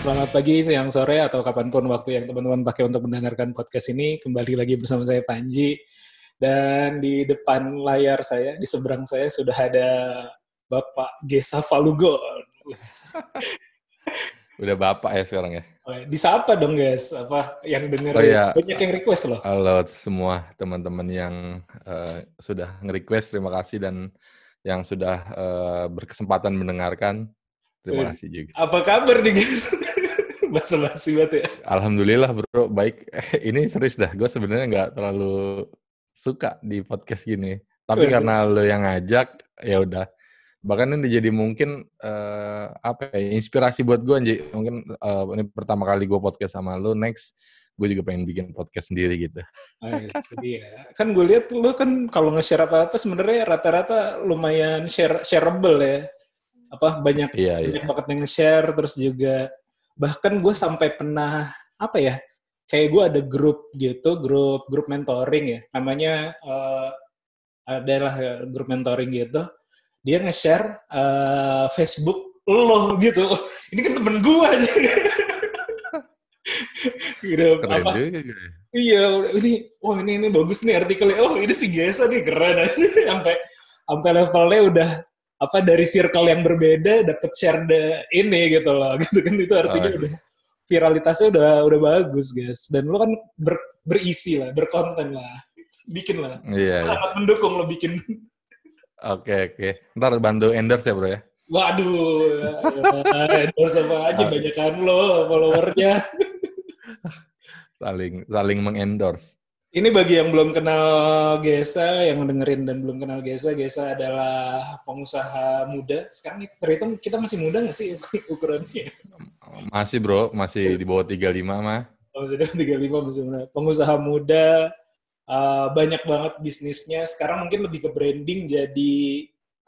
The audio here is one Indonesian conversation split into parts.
Selamat pagi, siang, sore, atau kapan pun waktu yang teman-teman pakai untuk mendengarkan podcast ini. Kembali lagi bersama saya Panji. Dan di depan layar saya, di seberang saya sudah ada Bapak Gesa Falugo. Udah bapak ya sekarang ya. Disapa dong guys, apa yang denger Oh, iya. banyak yang request loh. Halo semua teman-teman yang eh, sudah nge-request, terima kasih dan yang sudah eh, berkesempatan mendengarkan, terima kasih juga. Apa kabar nih guys? Basa-basi banget ya. Alhamdulillah bro, baik. Ini serius dah, gue sebenarnya nggak terlalu suka di podcast gini. Tapi Waduh. karena lo yang ngajak, ya udah. Bahkan ini jadi mungkin eh, apa ya, inspirasi buat gue, Anji. Mungkin eh, ini pertama kali gue podcast sama lo, next gue juga pengen bikin podcast sendiri gitu. Oh, itu dia. Kan gue lihat lu kan kalau nge-share apa-apa sebenarnya rata-rata lumayan share shareable ya. Apa banyak Iya, iya. banyak banget yang nge-share terus juga bahkan gue sampai pernah apa ya? Kayak gue ada grup gitu, grup grup mentoring ya. Namanya eh, adalah grup mentoring gitu. Dia nge-share eh, Facebook lo gitu. Ini kan temen gue aja. gitu, Keren apa, juga. gitu. Iya, ini wah ini ini bagus nih artikelnya. Oh, ini si Gesa nih keren aja sampai sampai levelnya udah apa dari circle yang berbeda dapat share the ini gitu loh. Gitu kan itu artinya Oh. udah viralitasnya udah udah bagus, guys. Dan lo kan ber- berisi lah, berkonten lah. Bikin lah. Iya, iya. Sangat mendukung lo bikin. Oke, oke. Ntar bantu endorse ya, bro ya. Waduh, ya, endorse apa aja Oke. banyak kan lo followernya. Saling saling mengendorse. Ini bagi yang belum kenal Gesa, yang dengerin dan belum kenal Gesa, Gesa adalah pengusaha muda. Sekarang terhitung kita masih muda nggak sih ukurannya? Masih, Bro. Masih di bawah 35 mah. Oh, sudah 35 masih muda. Pengusaha muda, uh, banyak banget bisnisnya. Sekarang mungkin lebih ke branding jadi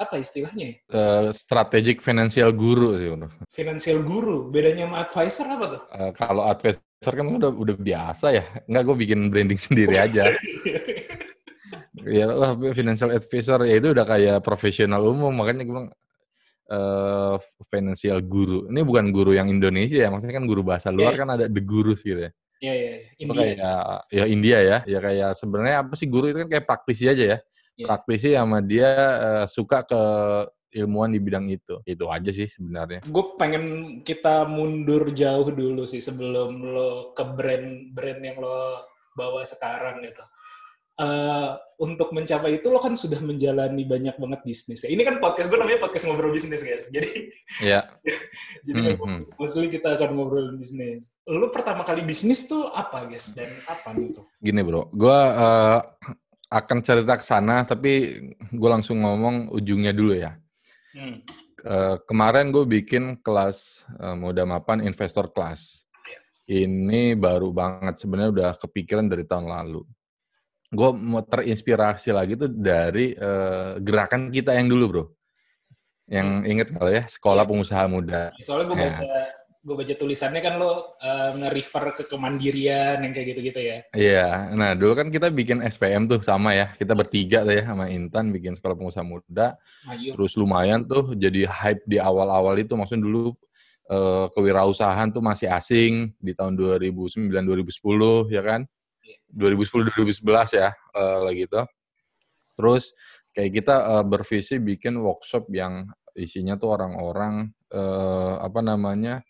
apa istilahnya ya? Eh, strategic financial guru sih, Bro. Financial guru. Bedanya sama advisor apa tuh? Eh, kalau advisor kan udah udah biasa ya. Enggak, gue bikin branding sendiri aja. ya, wah, financial advisor ya itu udah kayak profesional umum. Makanya gue bilang eh, financial guru. Ini bukan guru yang Indonesia ya. Maksudnya kan guru bahasa luar Iya. kan ada the gurus gitu ya. Iya, iya. iya. India. kayak ya India ya, ya kayak sebenarnya apa sih guru itu kan kayak praktisi aja ya. Iya. Praktisi sama dia eh, suka ke ilmuwan di bidang itu. Itu aja sih sebenarnya. gue pengen kita mundur jauh dulu sih sebelum lo ke brand-brand yang lo bawa sekarang gitu. Eh, untuk mencapai itu lo kan sudah menjalani banyak banget bisnis ya. Ini kan podcast gue namanya podcast ngobrol bisnis guys. Jadi Ya. jadi Hmm, memang hmm. mostly kita akan ngobrol bisnis. Lo pertama kali bisnis tuh apa guys dan apa nih tuh? Gini bro, gue akan cerita ke sana, tapi gue langsung ngomong ujungnya dulu ya. Hmm. Eh, kemarin gue bikin kelas eh, Muda Mapan Investor Class. Ini baru banget, sebenarnya udah kepikiran dari tahun lalu. Gue mau terinspirasi lagi tuh dari eh, gerakan kita yang dulu bro. Yang inget kalau ya, Sekolah Pengusaha Muda. Soalnya gue Ya. Gue baca tulisannya kan lo eh, nge-refer ke kemandirian yang kayak gitu-gitu ya. Iya, nah dulu kan kita bikin SPM tuh sama ya, kita bertiga tuh ya sama Intan bikin Sekolah Pengusaha Muda. Ayo. terus lumayan tuh jadi hype di awal-awal itu maksudnya dulu eh, kewirausahaan tuh masih asing di tahun 2009 2010 ya kan Iya. 2010 2011 ya eh, lagi itu terus kayak kita eh, bervisi bikin workshop yang isinya tuh orang-orang eh, apa namanya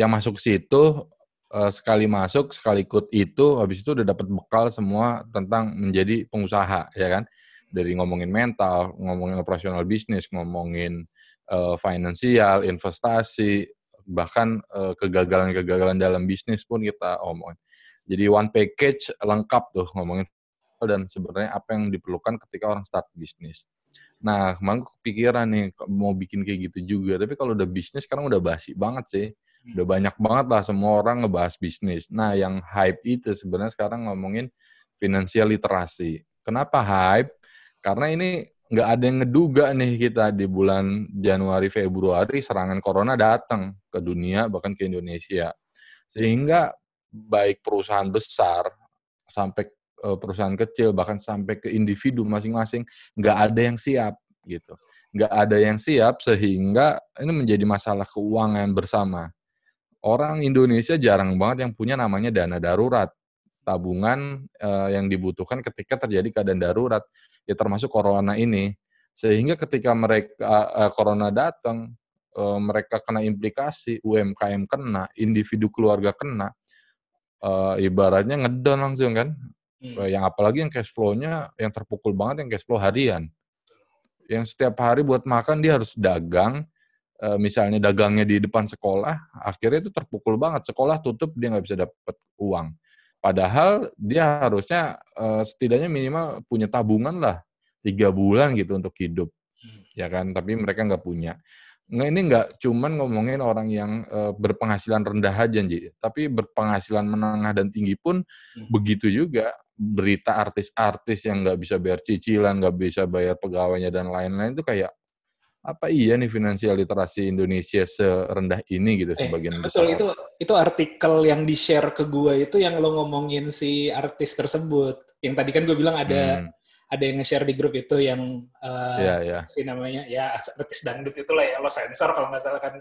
yang masuk situ eh, sekali masuk sekali ikut itu habis itu udah dapat bekal semua tentang menjadi pengusaha ya kan dari ngomongin mental, ngomongin operasional bisnis, ngomongin eh, finansial, investasi, bahkan eh, kegagalan-kegagalan dalam bisnis pun kita omongin. Jadi one package lengkap tuh ngomongin dan sebenarnya apa yang diperlukan ketika orang start bisnis. Nah, kemarin kepikiran nih mau bikin kayak gitu juga. Tapi kalau udah bisnis sekarang udah basi banget sih. Udah banyak banget lah semua orang ngebahas bisnis. Nah, yang hype itu sebenarnya sekarang ngomongin financial literasi. Kenapa hype? Karena ini nggak ada yang ngeduga nih kita di bulan Januari Februari serangan corona datang ke dunia bahkan ke Indonesia. Sehingga baik perusahaan besar sampai eh, perusahaan kecil bahkan sampai ke individu masing-masing nggak ada yang siap gitu nggak ada yang siap sehingga ini menjadi masalah keuangan bersama orang Indonesia jarang banget yang punya namanya dana darurat tabungan eh, yang dibutuhkan ketika terjadi keadaan darurat ya termasuk corona ini sehingga ketika mereka eh, corona datang eh, mereka kena implikasi UMKM kena individu keluarga kena eh, ibaratnya ngedon langsung kan Hmm. Eh, yang apalagi yang cash flow-nya yang terpukul banget yang cash flow harian. Yang setiap hari buat makan dia harus dagang, eh, misalnya dagangnya di depan sekolah, akhirnya itu terpukul banget. Sekolah tutup dia nggak bisa dapat uang. Padahal dia harusnya eh, setidaknya minimal punya tabungan lah tiga bulan gitu untuk hidup, Hmm. ya kan? Tapi mereka nggak punya. Nggak, ini nggak cuman ngomongin orang yang eh, berpenghasilan rendah aja, Ji. Tapi berpenghasilan menengah dan tinggi pun Hmm. begitu juga berita artis-artis yang nggak bisa bayar cicilan, nggak bisa bayar pegawainya dan lain-lain itu kayak apa iya nih finansial literasi Indonesia serendah ini gitu Eh, sebagian betul besar. itu itu artikel yang di share ke gue itu yang lo ngomongin si artis tersebut yang tadi kan gue bilang ada Hmm, ada yang nge-share di grup itu yang eh, Iya, iya. si namanya ya artis dangdut itu lah ya lo sensor kalau nggak salah kan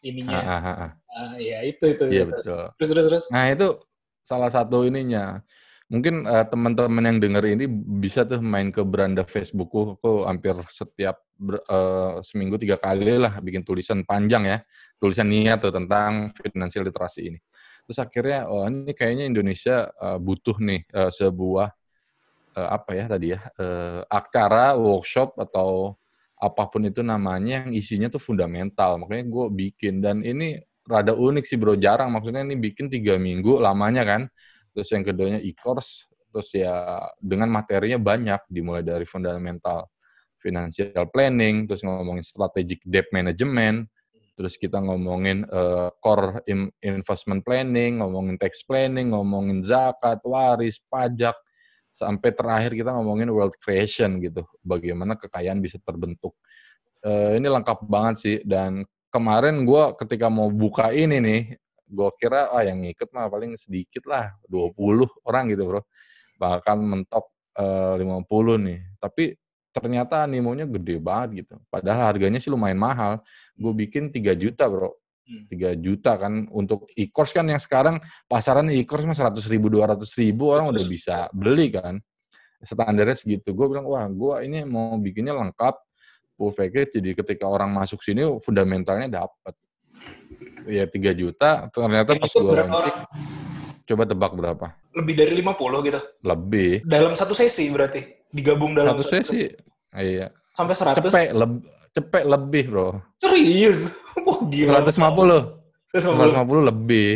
ininya Ah, ah, ah. Eh, ya itu itu, Iya itu. betul. terus terus terus Nah itu salah satu ininya. Mungkin eh, teman-teman yang denger ini bisa tuh main ke beranda Facebookku. Aku hampir setiap ber- eh, seminggu tiga kali lah bikin tulisan panjang ya, tulisan niat tuh tentang finansial literasi ini. Terus akhirnya, oh ini kayaknya Indonesia eh, butuh nih eh, sebuah eh, apa ya tadi ya, eh, acara, workshop atau apa pun itu namanya yang isinya tuh fundamental. Makanya gue bikin dan ini rada unik sih bro, jarang. Maksudnya ini bikin tiga minggu lamanya kan. Terus yang keduanya e-course, terus ya dengan materinya banyak, dimulai dari fundamental financial planning, terus ngomongin strategic debt management, terus kita ngomongin eh, core in- investment planning, ngomongin tax planning, ngomongin zakat, waris, pajak, sampai terakhir kita ngomongin wealth creation gitu, bagaimana kekayaan bisa terbentuk. Eh, ini lengkap banget sih, dan kemarin gue ketika mau buka ini nih, gue kira ah yang ngikut mah paling sedikit lah 20 orang gitu bro. Bahkan mentok eh, 50 nih. Tapi ternyata animonya gede banget gitu. Padahal harganya sih lumayan mahal. Gue bikin 3 juta bro. Hmm. 3 juta kan. Untuk e-course kan yang sekarang pasaran e-course mah 100 ribu 200 ribu orang udah bisa beli kan. Standarnya segitu. Gue bilang wah gue ini mau bikinnya lengkap full package. Jadi ketika orang masuk sini fundamentalnya dapat ya 3 juta ternyata pas gue launching coba tebak berapa? Lebih dari 50 gitu. Lebih. Dalam satu sesi berarti digabung dalam satu sesi? iya. Sampai 100 cepet leb, cepet lebih bro. Serius? Wah gila. 150 150 150 lebih.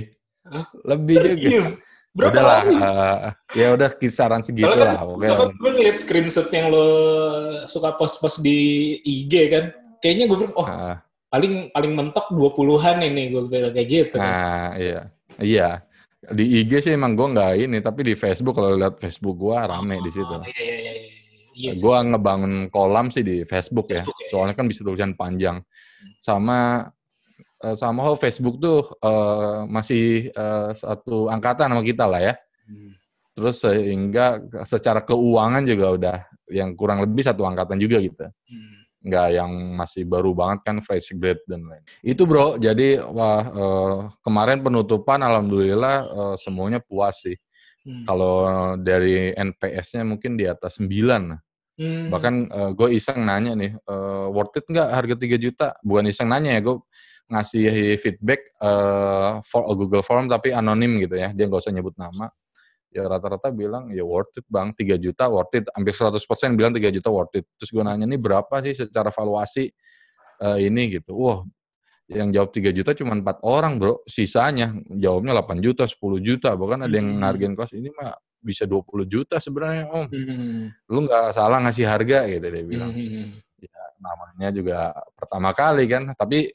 Lebih juga. Serius? Berapa udah lah eh, ya udah kisaran segitu Soalnya kan, lah oke soalnya gue ngeliat screenshot yang lo suka post-post di IG kan, kayaknya gue bilang, oh Nah, paling paling mentok 20-an ini, gue bilang kayak gitu. nah, iya iya di IG sih emang gue nggak ini tapi di Facebook kalau lihat Facebook gue rame di situ Oh, iya, iya, iya. iya. Iya sih. gue ngebangun kolam sih di Facebook ya Facebook ya. soalnya kan bisa tulisan panjang sama eh, sama hal Facebook tuh eh, masih eh, satu angkatan sama kita lah ya Hmm. terus sehingga secara keuangan juga udah yang kurang lebih satu angkatan juga gitu Hmm. Nggak yang masih baru banget kan fresh grade dan lain itu bro jadi wah eh, kemarin penutupan alhamdulillah eh, semuanya puas sih Hmm. kalau dari NPS-nya mungkin di atas 9 lah Hmm. Bahkan gue iseng nanya nih, eh, worth it nggak harga 3 juta? Bukan iseng nanya ya, gue ngasih feedback eh, for Google Form tapi anonim gitu ya, dia nggak usah nyebut nama. Ya rata-rata bilang ya worth it bang, 3 juta worth it. Hampir 100% bilang 3 juta worth it. Terus gue nanya nih berapa sih secara valuasi eh, ini gitu. Wah yang jawab 3 juta cuma empat orang bro, sisanya jawabnya 8 juta, 10 juta. Bahkan ada yang Hmm. ngargain kelas ini mah bisa 20 juta sebenarnya om Hmm. lu nggak salah ngasih harga gitu dia bilang Hmm. namanya juga pertama kali kan tapi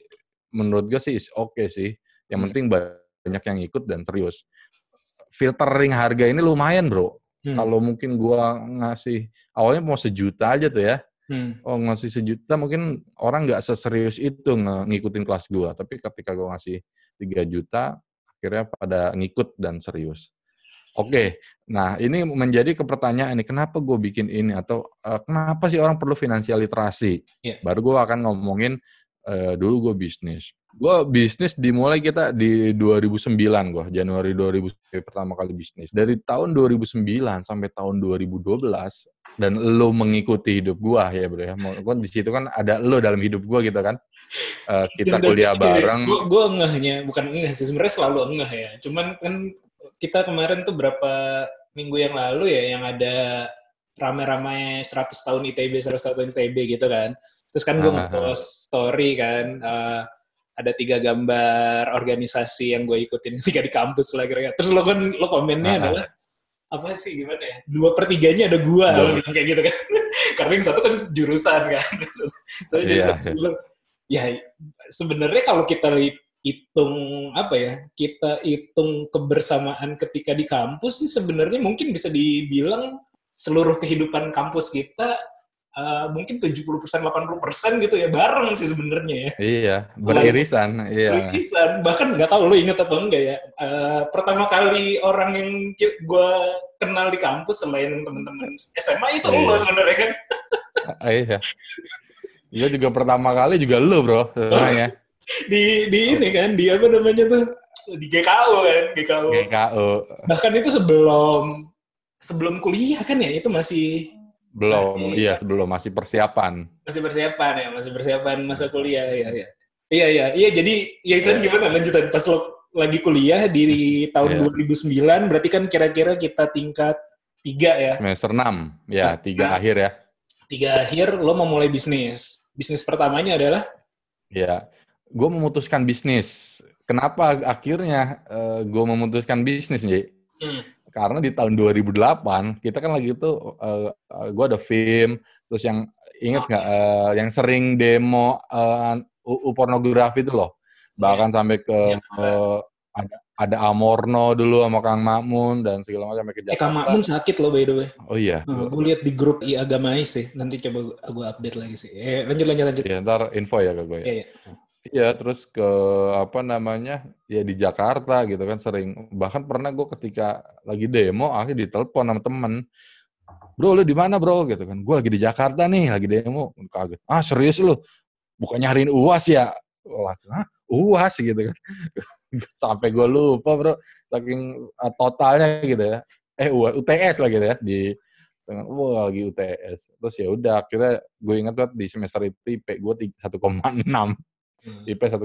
menurut gue sih oke sih Yang penting banyak yang ikut dan serius. Filtering harga ini lumayan bro. Hmm. Kalau mungkin gua ngasih awalnya mau sejuta aja tuh ya. Hmm. Oh ngasih sejuta mungkin orang nggak seserius itu ngikutin kelas gua. Tapi ketika gua ngasih 3 juta, akhirnya pada ngikut dan serius. Oke, nah ini menjadi kepertanyaan nih, kenapa gue bikin ini atau eh, kenapa sih orang perlu finansial literasi? Iya. Baru gue akan ngomongin eh, dulu gue bisnis. Gue bisnis dimulai kita di 2009 gue, Januari 2000 pertama kali bisnis. Dari tahun 2009 sampai tahun 2012 dan lo mengikuti hidup gue ya bro ya. Kan di situ kan ada lo dalam hidup gue gitu kan. Eh, kita kuliah bareng. Gue gue ngehnya bukan ngeh sih sebenarnya selalu ngeh ya. Cuman kan kita kemarin tuh berapa minggu yang lalu ya yang ada rame-rame 100 tahun ITB 100 tahun ITB gitu kan. Terus kan gue Ah, ah, ah. nge-post story kan eh, ada tiga gambar organisasi yang gue ikutin ketika di kampus lah kira-kira. Terus lo kan lo komennya ah. adalah apa sih gimana ya? Dua per tiganya ada gua Dua. lo bilang kayak gitu kan. Karena yang satu kan jurusan kan. so, jadi Iya, satu bilang, ya sebenarnya kalau kita hitung apa ya kita hitung kebersamaan ketika di kampus sih sebenarnya mungkin bisa dibilang seluruh kehidupan kampus kita eh, mungkin 70% 80% gitu ya bareng sih sebenarnya ya Iya, beririsan. Iya. Lukisan bahkan nggak tahu lu inget atau enggak ya Eh, pertama kali orang yang gue kenal di kampus selain teman-teman SMA itu Iya. lo sebenarnya kan Ah, Iya. Gue juga pertama kali juga lu bro sebenarnya. di di ini kan di apa namanya tuh di GKU kan GKU GKU. bahkan itu sebelum sebelum kuliah kan ya itu masih Belum, Masih- iya sebelum masih persiapan. masih persiapan ya masih persiapan masa kuliah ya ya iya iya iya jadi ya itu kan gimana lanjutan pas lo lagi kuliah di tahun Iya. 2009 berarti kan kira-kira kita tingkat tiga ya Semester 6, ya tiga enam. akhir ya. tiga akhir lo mau mulai bisnis bisnis pertamanya adalah Ya, gue memutuskan bisnis. Kenapa akhirnya gue memutuskan bisnis, Nji? Hmm. Karena di tahun 2008 kita kan lagi itu, gue ada film, terus yang inget nggak, eh, yang sering demo eh, UU pornografi itu loh, bahkan sampai ke Jakarta. eh, ada ada Amorno dulu sama Kang Makmun dan segala macam sampai ke eh Kang Jakarta. Makmun sakit loh by the way Oh iya. gue lihat di grup i agamais sih nanti coba gue update lagi sih eh lanjut lanjut lanjut Ya, ntar info ya ke gue ya. Iya, iya. Iya, terus ke apa namanya ya di Jakarta gitu kan sering. Bahkan pernah gue ketika lagi demo akhirnya ditelepon sama temen, bro lu di mana bro? Gitu kan, gue lagi di Jakarta nih lagi demo, kaget, ah serius lu, bukan nyariin uas ya, langsung ah uas? Gitu kan, sampai gue lupa bro, saking uh, totalnya gitu ya, eh UAS, UTS lah gitu ya di tengah. Wah lagi UTS terus ya udah akhirnya gue ingat banget di semester itu IP gue 1,6 Hmm. IP 1,6.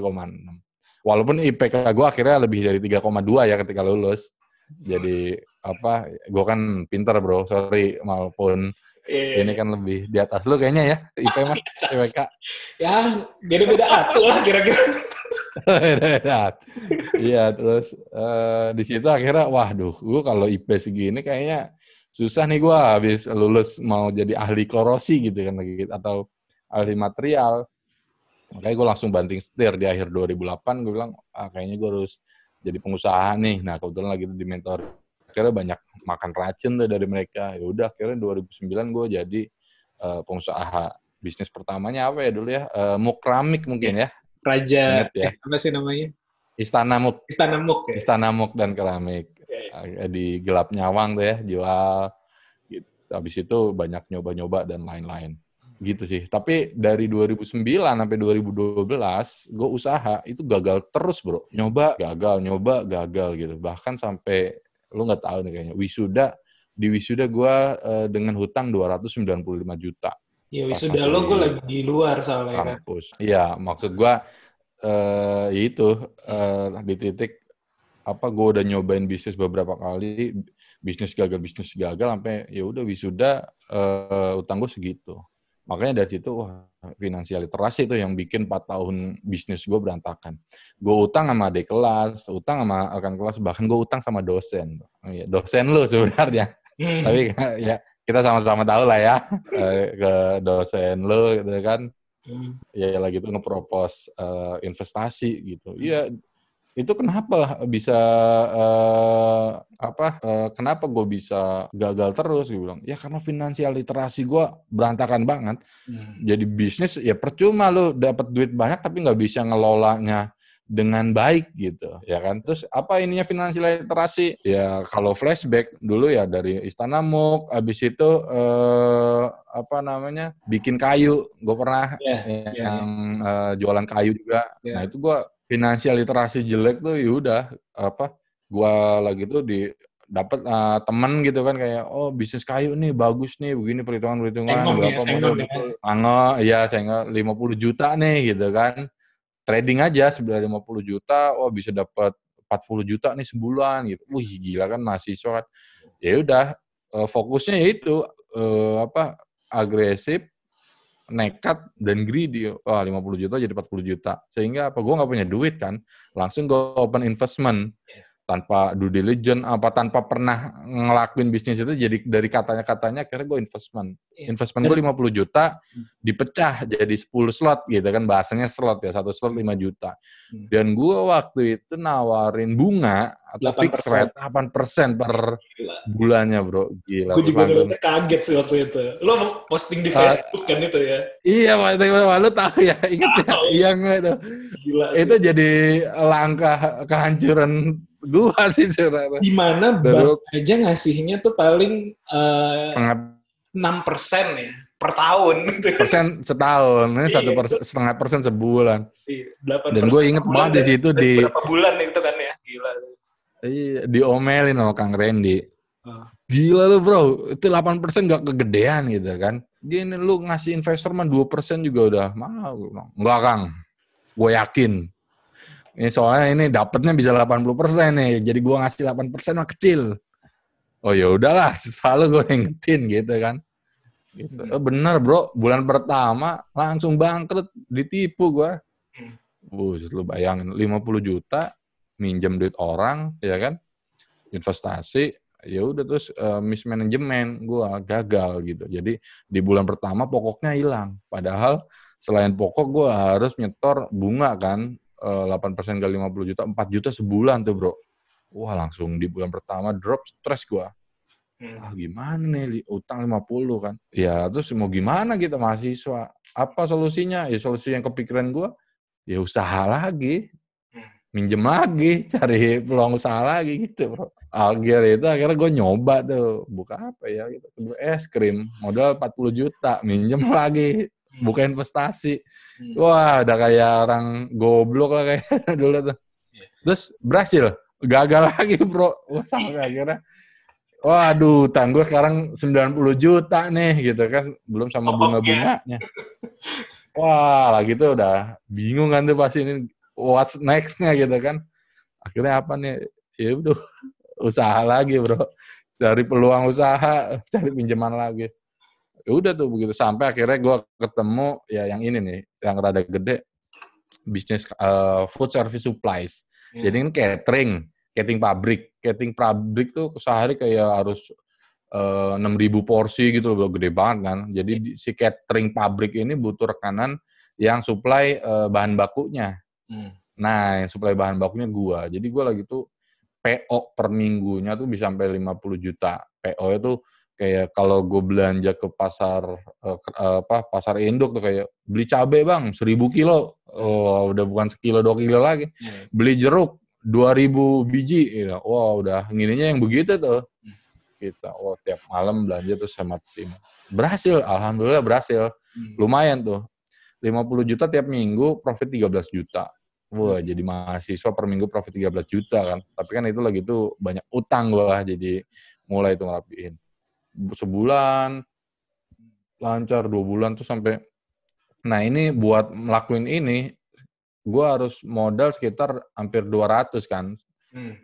Walaupun IPK gue akhirnya lebih dari 3,2 ya ketika lulus. Jadi apa, gue kan pinter bro, sorry. Maupun Iya, ini kan lebih di atas lu kayaknya ya, IP mah, IPK. ya beda-beda atuh lah kira-kira Iya, terus eh, di situ akhirnya, waduh, gue kalau IP segini kayaknya susah nih gue habis lulus mau jadi ahli korosi gitu kan lagi atau ahli material. Makanya gue langsung banting setir di akhir 2008, gue bilang, ah, kayaknya gue harus jadi pengusaha nih. Nah, kebetulan lagi di mentor. Akhirnya banyak makan racun tuh dari mereka. Ya udah, akhirnya 2009 gue jadi eh, pengusaha. Bisnis pertamanya apa ya dulu ya? Eh, Mukramik mungkin ya, Raja Ingat ya. eh, apa sih namanya Istana Muk. Istana Muk ya Istana Muk dan Keramik. Eh, Di Gelap Nyawang tuh ya, jual. Gitu. Habis itu banyak nyoba-nyoba dan lain-lain. Gitu sih. Tapi dari 2009 sampai 2012, gue usaha itu gagal terus bro. Nyoba, gagal, nyoba, gagal gitu. Bahkan sampai, lu nggak tahu nih kayaknya, wisuda, di wisuda gue eh, dengan hutang 295 juta ya Pas wisuda lo gue lagi di luar soalnya kan kampus. Iya, maksud gua eh ya itu eh di titik apa gua udah nyobain bisnis beberapa kali, bisnis gagal, bisnis gagal sampai ya udah wisuda eh utang gua segitu. Makanya dari situ wah finansial literasi itu yang bikin 4 tahun bisnis gue berantakan. Gue utang sama adik kelas, utang sama rekan kelas, bahkan gue utang sama dosen. Iya, dosen lu sebenarnya Hmm. tapi ya kita sama-sama tahu lah ya eh, ke dosen lo gitu kan Hmm. ya lagi tuh ngepropos eh, investasi gitu iya itu kenapa bisa eh, apa eh, kenapa gue bisa gagal terus gue bilang. Ya karena finansial literasi gue berantakan banget. Hmm. jadi bisnis ya percuma lu dapat duit banyak tapi nggak bisa ngelolanya dengan baik gitu ya kan? Terus apa ininya finansial literasi? Ya kalau flashback dulu ya dari Istana Muk habis itu eh, apa namanya bikin kayu. Gue pernah Iya, ya, iya, yang eh, jualan kayu juga. Iya. nah itu gue finansial literasi jelek tuh yaudah apa gue lagi tuh di dapat eh, temen gitu kan kayak oh bisnis kayu nih bagus nih begini perhitungan perhitungan ya, berapa sengon modal ya. betul Ango, iya saya nggak 50 juta nih gitu kan. Trading aja sebenarnya 50 juta oh bisa dapat 40 juta nih sebulan gitu. Wih gila kan mahasiswa kan. Ya udah eh, fokusnya ya itu eh, apa agresif nekat dan greedy. Wah 50 juta jadi 40 juta. Sehingga apa? Gue nggak punya duit kan? Langsung gue open investment tanpa due diligence apa tanpa pernah ngelakuin bisnis itu jadi dari katanya katanya akhirnya gue investment Iya. investment gue 50 juta dipecah jadi 10 slot gitu kan bahasanya slot ya satu slot 5 juta Hmm. dan gue waktu itu nawarin bunga atau 8%. fixed rate 8% per Gila. bulannya bro gila Gue juga ngeliatnya kaget sih waktu itu. Lo posting di. Facebook kan itu ya? iya waktu itu lu tahu ya inget ya iya nggak itu Gila sih. itu jadi langkah kehancuran gua sih sebenarnya. Di mana Baru- bank aja ngasihnya tuh paling eh, setengah 6% ya per tahun gitu. persen setahun ini Iya, satu persen setengah persen sebulan. Iya, 8% dan gue inget banget di situ di berapa bulan itu kan ya? Gila. iya, diomelin sama Kang Randy. Ah. gila lu bro. Itu 8 persen gak kegedean gitu kan. Gini lu ngasih investor mah 2 persen juga udah mau enggak Kang. Gue yakin ini soalnya ini dapatnya bisa 80 persen nih. Jadi gue ngasih 8 persen mah kecil. Oh ya udahlah selalu gue ingetin gitu kan. Gitu. Hmm. Eh, bener bro. Bulan pertama langsung bangkrut ditipu gue Hmm. Bus, lu bayangin 50 juta minjem duit orang ya kan? Investasi ya udah terus eh, mismanagement gua gagal gitu. Jadi di bulan pertama pokoknya hilang. Padahal selain pokok gua harus nyetor bunga kan eh, 8% kali 50 juta 4 juta sebulan tuh bro. Wah langsung di bulan pertama drop stres gua. Hmm. ah gimana nih? Utang 50 kan? Ya terus mau gimana kita mahasiswa? Apa solusinya? Ya solusi yang kepikiran gua ya usaha lagi. Hmm. minjem lagi cari peluang usaha lagi gitu bro. Akhirnya itu akhirnya gue nyoba tuh buka apa ya gitu. Es krim modal 40 juta minjem lagi buka investasi Hmm. wah udah kayak orang goblok lah kayak dulu tuh Iya. terus berhasil gagal lagi bro wah sampai akhirnya Waduh, utang gue sekarang 90 juta nih gitu kan, belum sama bunga-bunganya. Wah, lagi tuh udah bingung kan tuh pasti ini what's next-nya gitu kan. Akhirnya apa nih? Ya udah usaha lagi, Bro. Cari peluang usaha, cari pinjaman lagi. Ya udah tuh begitu sampai akhirnya gue ketemu ya yang ini nih, yang rada gede bisnis eh, food service supplies. Iya. Jadi ini catering, catering pabrik. Catering pabrik tuh sehari kayak harus eh, 6.000 porsi gitu loh, gede banget kan. Jadi di- si catering pabrik ini butuh rekanan yang supply eh, bahan bakunya. Hmm. Nah, yang supply bahan bakunya gua. Jadi gua lagi tuh PO per minggunya tuh bisa sampai 50 juta. PO itu kayak kalau gue belanja ke pasar ke- eh, apa pasar induk tuh kayak beli cabe bang 1000 kilo. Oh udah bukan sekilo dua kilo lagi. Iya. beli jeruk 2000 biji. Gitu. wah udah ngininya yang begitu tuh. Kita oh tiap malam belanja tuh sama tim. Berhasil alhamdulillah berhasil. Hmm. lumayan tuh. 50 juta tiap minggu profit 13 juta. Wah jadi mahasiswa per minggu profit 13 juta kan. Tapi kan itu lagi tuh banyak utang gua jadi mulai tuh ngerapiin sebulan lancar dua bulan tuh sampai nah ini buat ngelakuin ini gua harus modal sekitar hampir 200 kan. Hmm.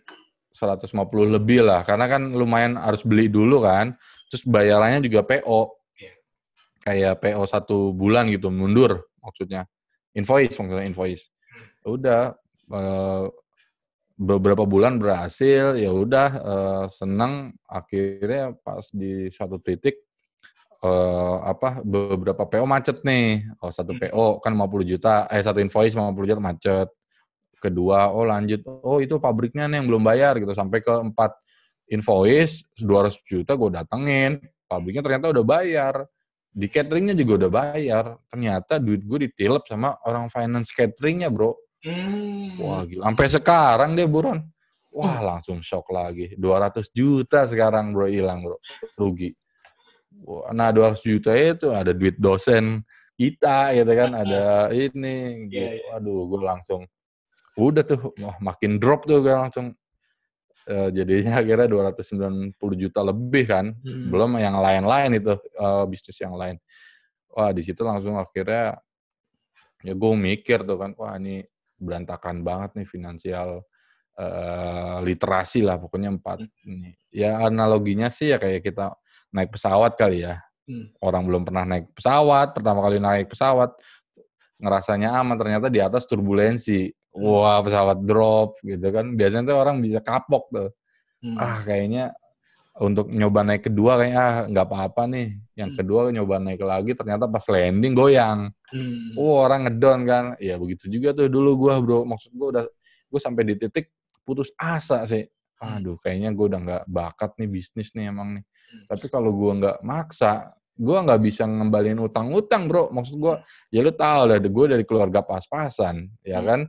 150 lebih lah karena kan lumayan harus beli dulu kan terus bayarannya juga PO Iya. kayak PO satu bulan gitu mundur maksudnya. Invoice maksudnya invoice. Ya udah eh, beberapa bulan berhasil ya udah eh, senang akhirnya pas di satu titik eh, apa beberapa PO macet nih. Oh satu Hmm. PO kan 50 juta eh satu invoice 50 juta macet. Kedua oh lanjut oh itu pabriknya nih yang belum bayar gitu. Sampai ke empat invoice 200 juta gue datengin. Pabriknya ternyata udah bayar. Di cateringnya juga udah bayar. Ternyata duit gue ditilep sama orang finance cateringnya bro Hmm. wah gila. Sampai sekarang dia buron. Wah langsung shock lagi. 200 juta sekarang bro. Hilang bro. Rugi. Wah, nah 200 juta itu ada duit dosen kita gitu kan. Ada ini gitu. Iya, iya. aduh gue langsung udah tuh. Wah, makin drop tuh gue langsung. Eh, jadinya akhirnya 290 juta lebih kan. Hmm. belum yang lain-lain itu eh, bisnis yang lain. Wah di situ langsung akhirnya ya gue mikir tuh kan wah ini berantakan banget nih finansial eh, literasi lah pokoknya empat ini ya analoginya sih ya kayak kita naik pesawat kali ya. Hmm. orang belum pernah naik pesawat pertama kali naik pesawat ngerasanya aman ternyata di atas turbulensi. Wah pesawat drop gitu kan. Biasanya tuh orang bisa kapok tuh. Hmm. ah kayaknya untuk nyoba naik kedua kayaknya ah, nggak apa-apa nih. Yang Hmm. kedua nyoba naik lagi ternyata pas landing goyang. Hmm. Oh orang ngedon kan. Ya begitu juga tuh dulu gua bro. Maksud gua udah gue sampai di titik putus asa sih. Aduh kayaknya gue udah nggak bakat nih bisnis nih emang nih. Hmm. Tapi kalau gua nggak maksa, gua nggak bisa ngembalin utang-utang bro. Maksud gua ya lu tahu lah, gue dari keluarga pas-pasan, ya Hmm. kan.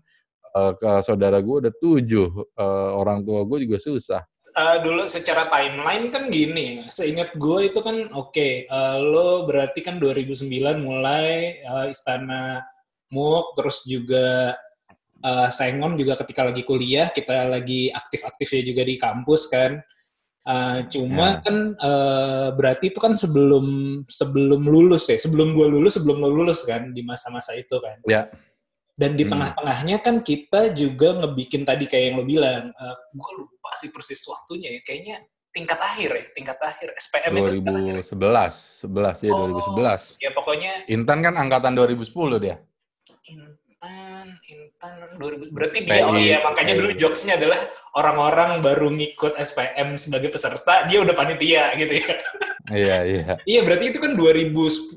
Eh, ke saudara gue udah tujuh, Eh, orang tua gue juga susah. Eh, dulu secara timeline kan gini, seingat gue itu kan oke, eh, lo berarti kan 2009 mulai eh, Istana MUK, terus juga eh, Sengon juga ketika lagi kuliah, kita lagi aktif-aktifnya juga di kampus kan. Eh, cuma Ya. kan eh, berarti itu kan sebelum sebelum lulus ya, sebelum gue lulus, sebelum lo lulus kan di masa-masa itu kan. Ya. Dan di Hmm. tengah-tengahnya kan kita juga ngebikin tadi kayak yang lo bilang, gue lupa sih persis waktunya ya, kayaknya tingkat akhir ya, tingkat akhir SPM itu tingkat akhir. 2011, 11 ya Oh. 2011. Ya pokoknya Intan kan angkatan 2010 dia. Intan, Intan 2000, berarti dia oh iya makanya PI. dulu jokesnya adalah orang-orang baru ngikut SPM sebagai peserta, dia udah panitia gitu ya. Iya, iya. Iya, berarti itu kan 2000,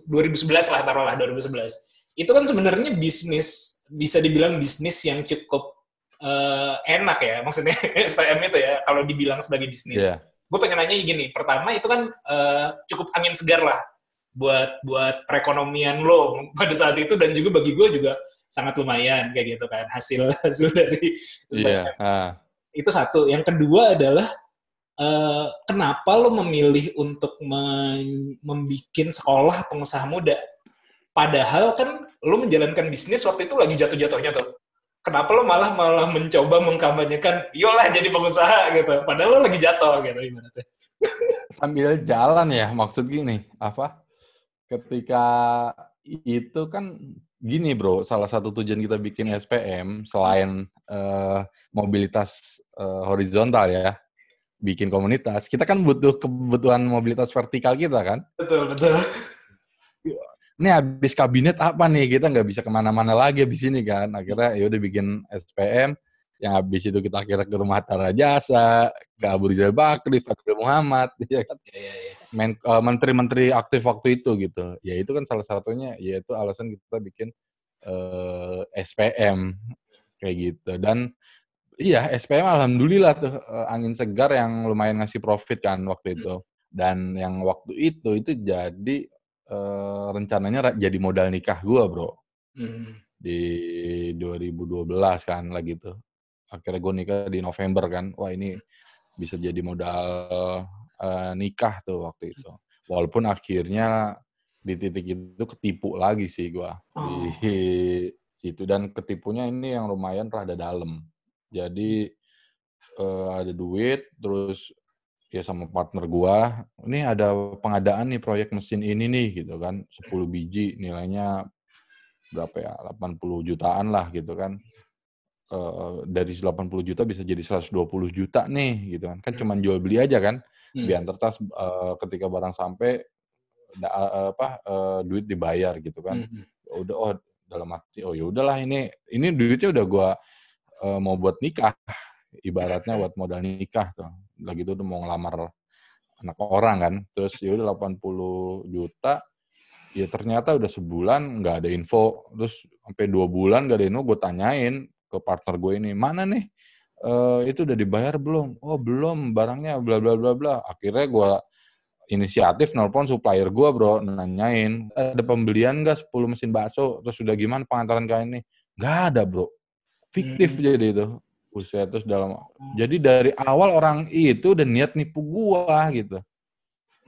2011 lah, taruhlah 2011. Itu kan sebenarnya bisnis, bisa dibilang bisnis yang cukup eh, enak ya, maksudnya SPM itu ya, kalau dibilang sebagai bisnis. Iya. Gue pengen nanya gini, pertama itu kan eh, cukup angin segar lah buat buat perekonomian lo pada saat itu dan juga bagi gue juga sangat lumayan kayak gitu kan hasil hasil dari SPM Iya. ah. itu satu. Yang kedua adalah eh, kenapa lo memilih untuk membuat sekolah pengusaha muda? Padahal kan lo menjalankan bisnis waktu itu lagi jatuh-jatuhnya tuh. Kenapa lo malah malah mencoba mengkampanyekan, yolah jadi pengusaha gitu. Padahal lo lagi jatuh gitu ibaratnya. Sambil jalan ya, maksud gini, apa? Ketika itu kan gini bro, salah satu tujuan kita bikin SPM selain eh, mobilitas eh, horizontal ya, bikin komunitas, kita kan butuh kebutuhan mobilitas vertikal kita kan. Betul, betul. Ini habis kabinet apa nih? Kita nggak bisa ke mana-mana lagi habis ini kan. Akhirnya ya udah bikin SPM, yang habis itu kita akhirnya ke rumah Tara Jasa, ke Abu Rizal Bakri, Fadil Muhammad, ya kan. Iya, iya. Men- eh, menteri-menteri aktif waktu itu gitu. Ya itu kan salah satunya yaitu alasan kita bikin eh, SPM kayak gitu. Dan iya SPM alhamdulillah tuh eh, angin segar yang lumayan ngasih profit kan waktu itu. Dan yang waktu itu itu jadi eh, rencananya jadi modal nikah gua, Bro. Hmm. Di 2012 kan lagi tuh. Akhirnya gue nikah di November kan. Wah, ini bisa jadi modal eh, nikah tuh waktu itu. Walaupun akhirnya di titik itu ketipu lagi sih gua Oh. di situ dan ketipunya ini yang lumayan rada dalam. Jadi eh, ada duit terus ya sama partner gua, ini ada pengadaan nih proyek mesin ini nih gitu kan, 10 biji nilainya berapa ya? 80 jutaan lah gitu kan. Eh, dari 80 juta bisa jadi 120 juta nih gitu kan. Kan cuman jual beli aja kan Hmm. biar tertas eh, ketika barang sampai da- eh, apa eh, duit dibayar gitu kan Hmm. Ya udah oh dalam hati oh ya udahlah ini ini duitnya udah gua eh, mau buat nikah ibaratnya buat modal nikah tuh lagi itu mau ngelamar anak orang kan. Terus ya udah 80 juta ya ternyata udah sebulan nggak ada info. Terus sampai dua bulan nggak ada info gue tanyain ke partner gue ini mana nih? Eh, itu udah dibayar belum? Oh belum barangnya bla bla bla bla. Akhirnya gue inisiatif nelpon supplier gue bro nanyain ada pembelian nggak 10 mesin bakso? Terus udah gimana pengantaran kayak ini nggak ada bro. Fiktif Hmm. jadi itu Buset, terus dalam jadi dari awal orang itu udah niat nipu gua gitu.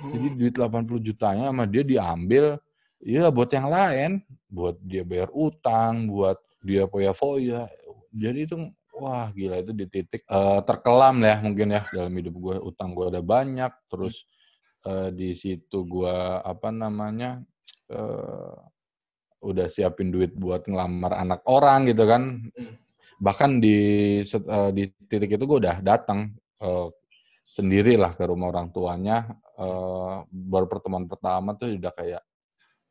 Jadi duit 80 jutanya sama dia diambil ya buat yang lain. Buat dia bayar utang buat dia foya-foya. Jadi itu wah gila itu di titik eh, terkelam ya mungkin ya dalam hidup gue utang gue ada banyak terus eh, di situ gua apa namanya eh, udah siapin duit buat ngelamar anak orang gitu kan bahkan di eh, di titik itu gue udah datang eh, sendiri lah ke rumah orang tuanya. Eh, baru pertemuan pertama tuh udah kayak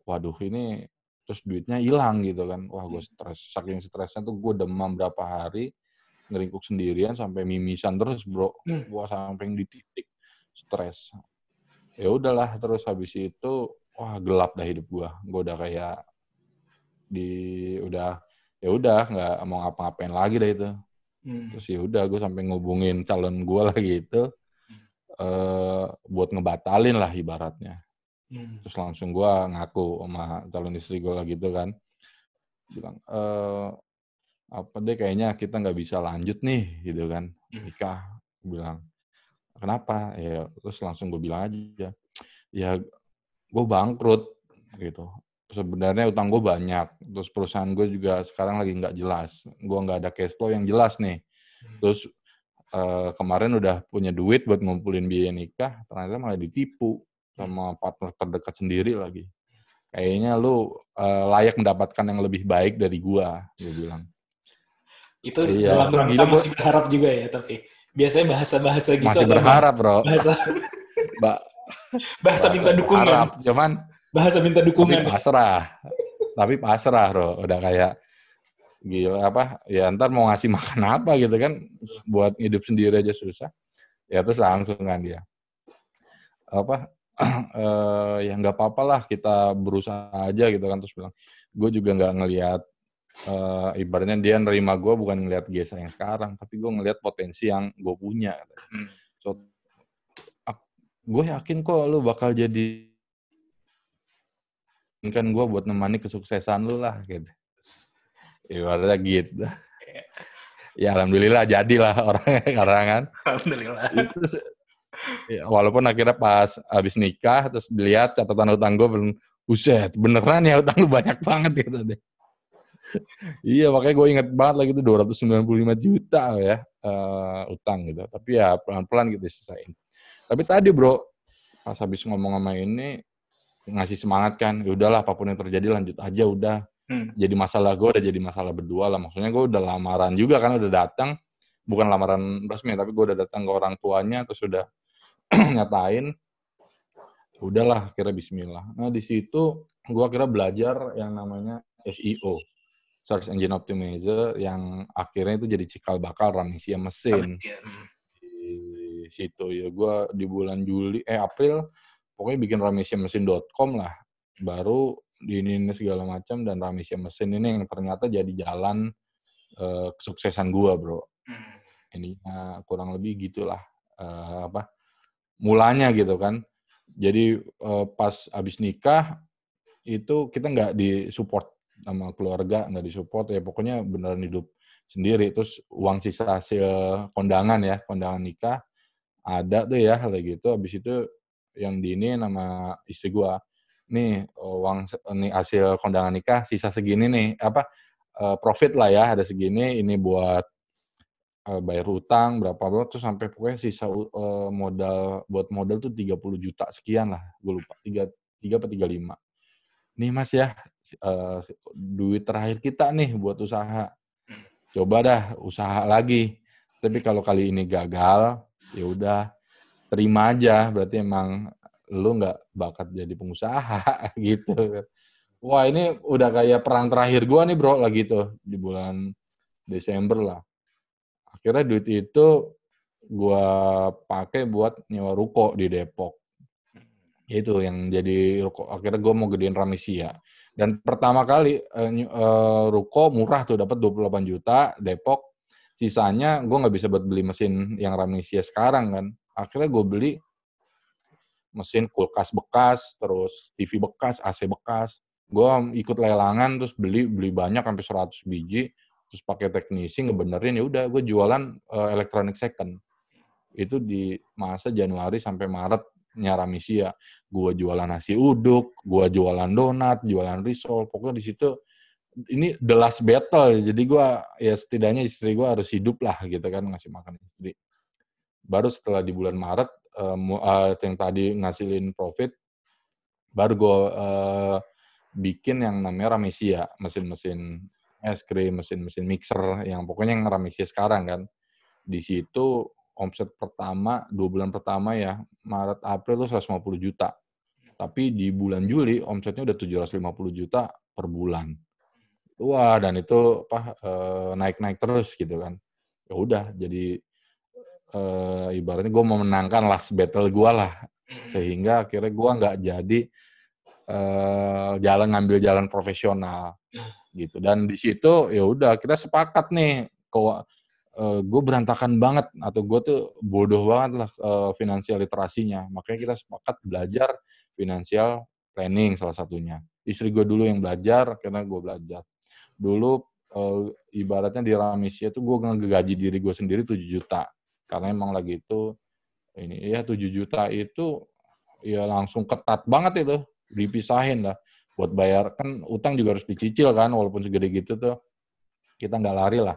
waduh ini terus duitnya hilang gitu kan. Wah gue stres. Saking stresnya tuh gue demam berapa hari ngeringkuk sendirian sampai mimisan terus bro. Gua sampai di titik stres. Ya udahlah terus habis itu wah gelap dah hidup gua. Gua udah kayak di udah ya udah nggak mau ngapa-ngapain lagi dah itu. Hmm. terus ya udah gue sampai ngubungin calon gue lagi itu eh buat ngebatalin lah ibaratnya. Hmm. terus langsung gue ngaku sama calon istri gue lagi itu kan. Bilang eh apa deh kayaknya kita nggak bisa lanjut nih gitu kan. Hmm. nikah bilang. Kenapa? Ya terus langsung gue bilang aja ya gue bangkrut gitu sebenarnya utang gue banyak terus perusahaan gue juga sekarang lagi nggak jelas gue nggak ada cash flow yang jelas nih. Terus eh, kemarin udah punya duit buat ngumpulin biaya nikah ternyata malah ditipu sama partner terdekat sendiri lagi. Kayaknya lu eh, layak mendapatkan yang lebih baik dari gua gue bilang. Itu Iya, dalam rangka gila, gua- masih berharap juga ya, tapi biasanya bahasa-bahasa gitu masih berharap bro. Bahasa Mbak bahasa minta dukungan, berharap. cuman bahasa minta tapi dukungan. pasrah. Tapi pasrah bro udah kayak gila apa ya ntar mau ngasih makan apa gitu kan buat hidup sendiri aja susah. Ya terus langsung kan dia. Apa eh ya nggak apa-apa lah kita berusaha aja gitu kan. Terus bilang gue juga nggak ngelihat eh ibaratnya dia nerima gue bukan ngelihat Gesa yang sekarang tapi gue ngelihat potensi yang gue punya. Hmm. so gue yakin kok lu bakal jadi kan gue buat nemani kesuksesan lu lah gitu. Ibaratnya gitu. Ya alhamdulillah jadilah orangnya sekarang kan. Alhamdulillah. itu ya, walaupun akhirnya pas habis nikah terus dilihat catatan utang gue belum buset beneran ya utang lu banyak banget gitu deh. Iya makanya gue inget banget lagi itu 295 juta ya eh, utang gitu. Tapi ya pelan-pelan gitu diselesain tapi tadi bro pas habis ngomong sama ini ngasih semangat kan ya udahlah apa pun yang terjadi lanjut aja udah. Hmm. jadi masalah gue udah jadi masalah berdua lah. Maksudnya gue udah lamaran juga kan udah datang. Bukan lamaran resmi tapi gue udah datang ke orang tuanya terus udah nyatain. Udahlah kira Bismillah. Nah di situ gue kira belajar yang namanya SEO search engine optimizer yang akhirnya itu jadi cikal bakal Ramesia mesin. Di situ ya gue di bulan Juli eh April pokoknya bikin ramesiamesin.com lah. Baru di ini, ini segala macam dan Ramesia mesin ini yang ternyata jadi jalan eh, kesuksesan gue bro. Hmm. ini eh, kurang lebih gitulah eh, apa mulanya gitu kan. Jadi eh, pas abis nikah itu kita nggak disupport sama keluarga nggak disupport. Ya pokoknya beneran hidup sendiri. Terus uang sisa hasil kondangan ya kondangan nikah ada tuh ya hal gitu. Habis itu yang di ini nama istri gua. Nih uang se- nih hasil kondangan nikah sisa segini nih apa eh, profit lah ya ada segini ini buat eh, bayar utang berapa berapa terus sampai pokoknya sisa eh, modal buat modal tuh 30 juta sekian lah gue lupa tiga tiga apa tiga lima. Nih mas ya eh, duit terakhir kita nih buat usaha. Coba dah usaha lagi. Tapi kalau kali ini gagal ya udah terima aja berarti emang lu nggak bakat jadi pengusaha gitu. Wah ini udah kayak perang terakhir gua nih bro lagi tuh di bulan Desember lah. Akhirnya duit itu gua pakai buat nyewa ruko di Depok. Itu yang jadi ruko. Akhirnya gua mau gedein Ramesia. Dan pertama kali eh, ruko murah tuh dapat 28 juta Depok. Sisanya gue nggak bisa buat beli mesin yang Ramesia sekarang kan. Akhirnya gue beli mesin kulkas bekas, terus TV bekas, AC bekas. Gue ikut lelangan terus beli beli banyak sampai 100 biji, terus pakai teknisi ngebenerin ya udah gue jualan eh, elektronik second. Itu di masa Januari sampai Maret Ramesia. Gue jualan nasi uduk, gue jualan donat, jualan risol. Pokoknya di situ ini the last battle. Jadi gue ya setidaknya istri gue harus hidup lah gitu kan ngasih makan istri. Baru setelah di bulan Maret mu- eh, yang tadi ngasilin profit, baru gue eh, bikin yang namanya Ramesia, mesin-mesin es krim, mesin-mesin mixer, yang pokoknya yang Ramesia sekarang kan. Di situ omset pertama, dua bulan pertama ya, Maret, April itu 150 juta. Tapi di bulan Juli omsetnya udah 750 juta per bulan. Wah, dan itu apa eh, naik-naik terus gitu kan. Ya udah, jadi eh, ibaratnya gue memenangkan last battle gue lah. Sehingga akhirnya gue nggak jadi eh, jalan ngambil jalan profesional gitu. Dan di situ ya udah kita sepakat nih kok gue berantakan banget atau gue tuh bodoh banget lah eh, finansial literasinya. Makanya kita sepakat belajar finansial planning salah satunya. Istri gue dulu yang belajar, karena gue belajar. Dulu eh, ibaratnya di Ramesia tuh gue ngegaji diri gue sendiri 7 juta. Karena emang lagi itu ini ya 7 juta itu ya langsung ketat banget itu. Dipisahin lah. Buat bayar kan utang juga harus dicicil kan walaupun segede gitu tuh. Kita nggak lari lah.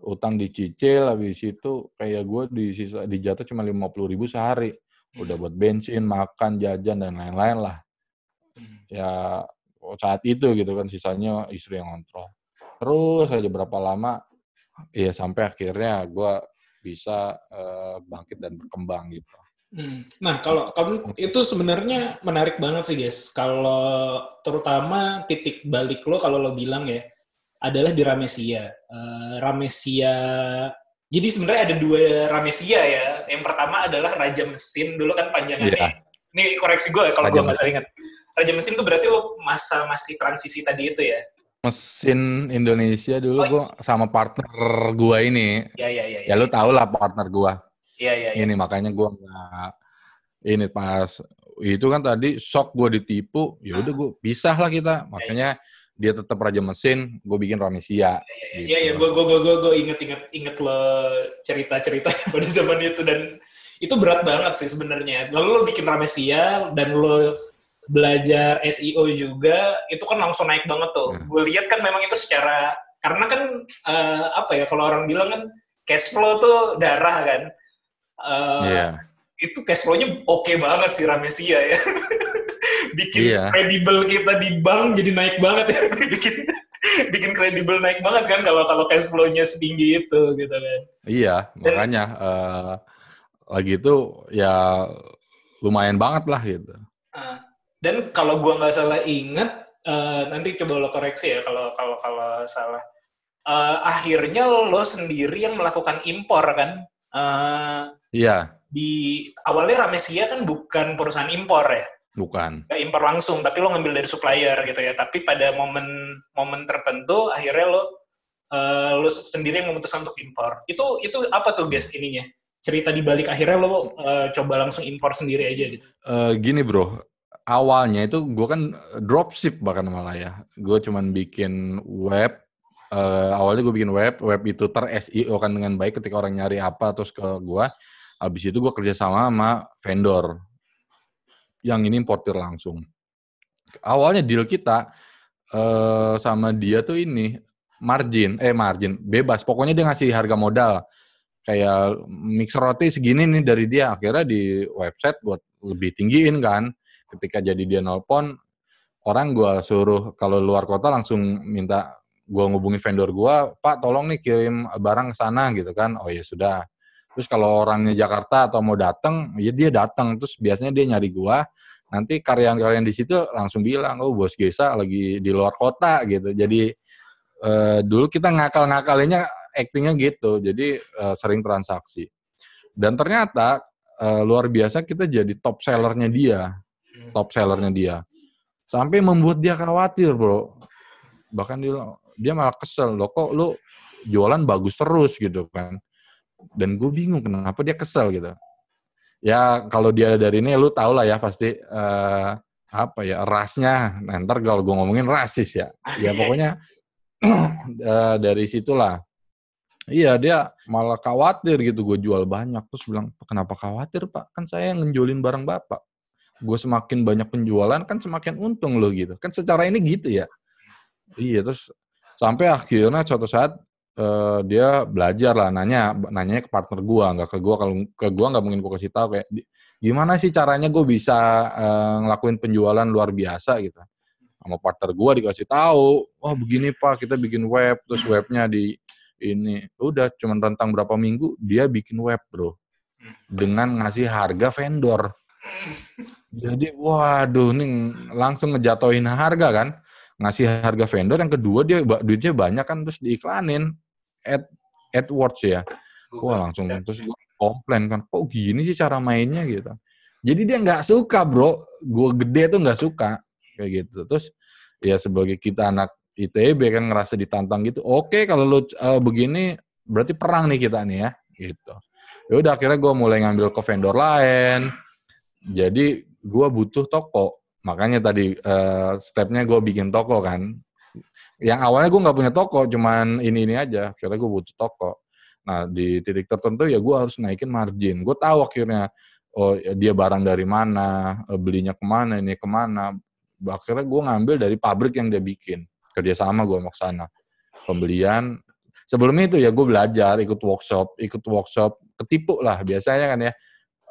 Utang dicicil habis itu kayak gue di sisa dijatuh cuma lima puluh ribu sehari. Udah buat bensin makan jajan dan lain-lain lah. Ya saat itu gitu kan sisanya istri yang kontrol terus aja berapa lama ya sampai akhirnya gue bisa eh, bangkit dan berkembang gitu Hmm. Nah, kalau kamu itu sebenarnya menarik banget sih, guys. Kalau terutama titik balik lo kalau lo bilang ya adalah di Ramesia. Eh, Ramesia. Jadi sebenarnya ada dua Ramesia ya. Yang pertama adalah Raja Mesin dulu kan panjangannya. Iya. Ini koreksi gue ya kalau gue nggak ingat. Raja Mesin tuh berarti lo masa masih transisi tadi itu ya? Mesin Indonesia dulu Oh, gue sama partner gua ini. Ya, ya, ya. ya lu tau lah partner gua. Iya, iya, iya. ini makanya gua nggak ini pas itu kan tadi shock gua ditipu. Ya udah gua pisah lah kita. Makanya dia tetap raja mesin gue bikin Ramesia Iya, iya, gue gue gue gue gue inget inget inget lo cerita cerita pada zaman itu. Dan itu berat banget sih sebenarnya. Lalu lo bikin Ramesia dan lo belajar SEO juga, itu kan langsung naik banget tuh. Hmm. Gue lihat kan memang itu secara karena kan eh, apa ya kalau orang bilang kan cash flow tuh darah kan. Eh, Iya. Itu cash flow-nya oke banget sih Ramesia ya. bikin Iya. kredibel kita di bank jadi naik banget ya. bikin bikin kredibel naik banget kan kalau kalau cash flow-nya setinggi itu gitu kan. iya makanya eh, lagi itu ya lumayan banget lah gitu Ah, dan kalau gua nggak salah inget, eh, nanti coba lo koreksi ya kalau kalau kalau salah. Eh, akhirnya lo sendiri yang melakukan impor kan? Eh, iya di awalnya Ramesia kan bukan perusahaan impor ya, bukan nggak impor langsung, tapi lo ngambil dari supplier gitu ya. Tapi pada momen momen tertentu akhirnya lo eh, lo sendiri yang memutuskan untuk impor. Itu itu apa tuh guys ininya? Cerita di balik akhirnya lo eh, coba langsung impor sendiri aja gitu. Eh, gini bro, awalnya itu gue kan dropship bahkan malah ya. Gue cuman bikin web. eh, awalnya gue bikin web, web itu ter SEO kan dengan baik ketika orang nyari apa terus ke gue. Habis itu gue kerja sama sama vendor yang ini importir langsung. Awalnya deal kita eh, sama dia tuh ini margin, eh margin bebas. Pokoknya dia ngasih harga modal kayak mix roti segini nih dari dia akhirnya di website buat lebih tinggiin kan ketika jadi dia nelpon orang gua suruh kalau luar kota langsung minta gua ngubungin vendor gua pak tolong nih kirim barang ke sana gitu kan. Oh ya sudah. Terus kalau orangnya Jakarta atau mau datang ya dia datang terus biasanya dia nyari gua. Nanti karyawan-karyawan di situ langsung bilang oh bos Gesa lagi di luar kota gitu. Jadi eh, dulu kita ngakal-ngakalinnya actingnya gitu. Jadi eh, sering transaksi. Dan ternyata eh, luar biasa kita jadi top sellernya dia top sellernya dia. Sampai membuat dia khawatir bro. Bahkan dia dia malah kesel loh kok lu jualan bagus terus? Gitu kan. Dan gue bingung kenapa dia kesel gitu. Ya kalau dia dari ini lu tau lah ya pasti eh, apa ya rasnya. Nah, ntar kalau gue ngomongin rasis ya. Ya pokoknya eh, dari situlah. Iya dia malah khawatir gitu gue jual banyak. Terus bilang kenapa khawatir pak? Kan saya yang ngenjolin barang bapak gue semakin banyak penjualan kan semakin untung lo gitu. Kan secara ini gitu ya. Iya terus sampai akhirnya suatu saat eh, dia belajar lah nanya nanya ke partner gue nggak ke gue kalau ke gue nggak mungkin gue kasih tahu kayak "Di- gimana sih caranya gue bisa eh, ngelakuin penjualan luar biasa? Gitu. Sama partner gue dikasih tahu wah begini pak kita bikin web. Terus webnya di ini udah cuman rentang berapa minggu dia bikin web bro. Dengan ngasih harga vendor jadi waduh nih langsung ngejatohin harga kan? Ngasih harga vendor yang kedua dia duitnya banyak kan terus diiklanin ad AdWords ya. Wah langsung terus gue komplain kan kok gini sih cara mainnya? Gitu. Jadi dia nggak suka bro. Gue gede tuh nggak suka kayak gitu. Terus ya sebagai kita anak ITB kan ngerasa ditantang gitu oke kalau lu eh, begini berarti perang nih kita nih ya gitu. Ya udah akhirnya gue mulai ngambil ke vendor lain jadi gue butuh toko. Makanya tadi eh, stepnya gue bikin toko kan. Yang awalnya gue nggak punya toko cuman ini ini aja. Akhirnya gue butuh toko. Nah di titik tertentu ya gue harus naikin margin. Gue tahu akhirnya oh dia barang dari mana eh, belinya ke mana ini ke mana. Akhirnya gue ngambil dari pabrik yang dia bikin. Kerjasama gue mau sana. Pembelian. Sebelumnya itu ya gue belajar ikut workshop ikut workshop. Ketipu lah biasanya kan ya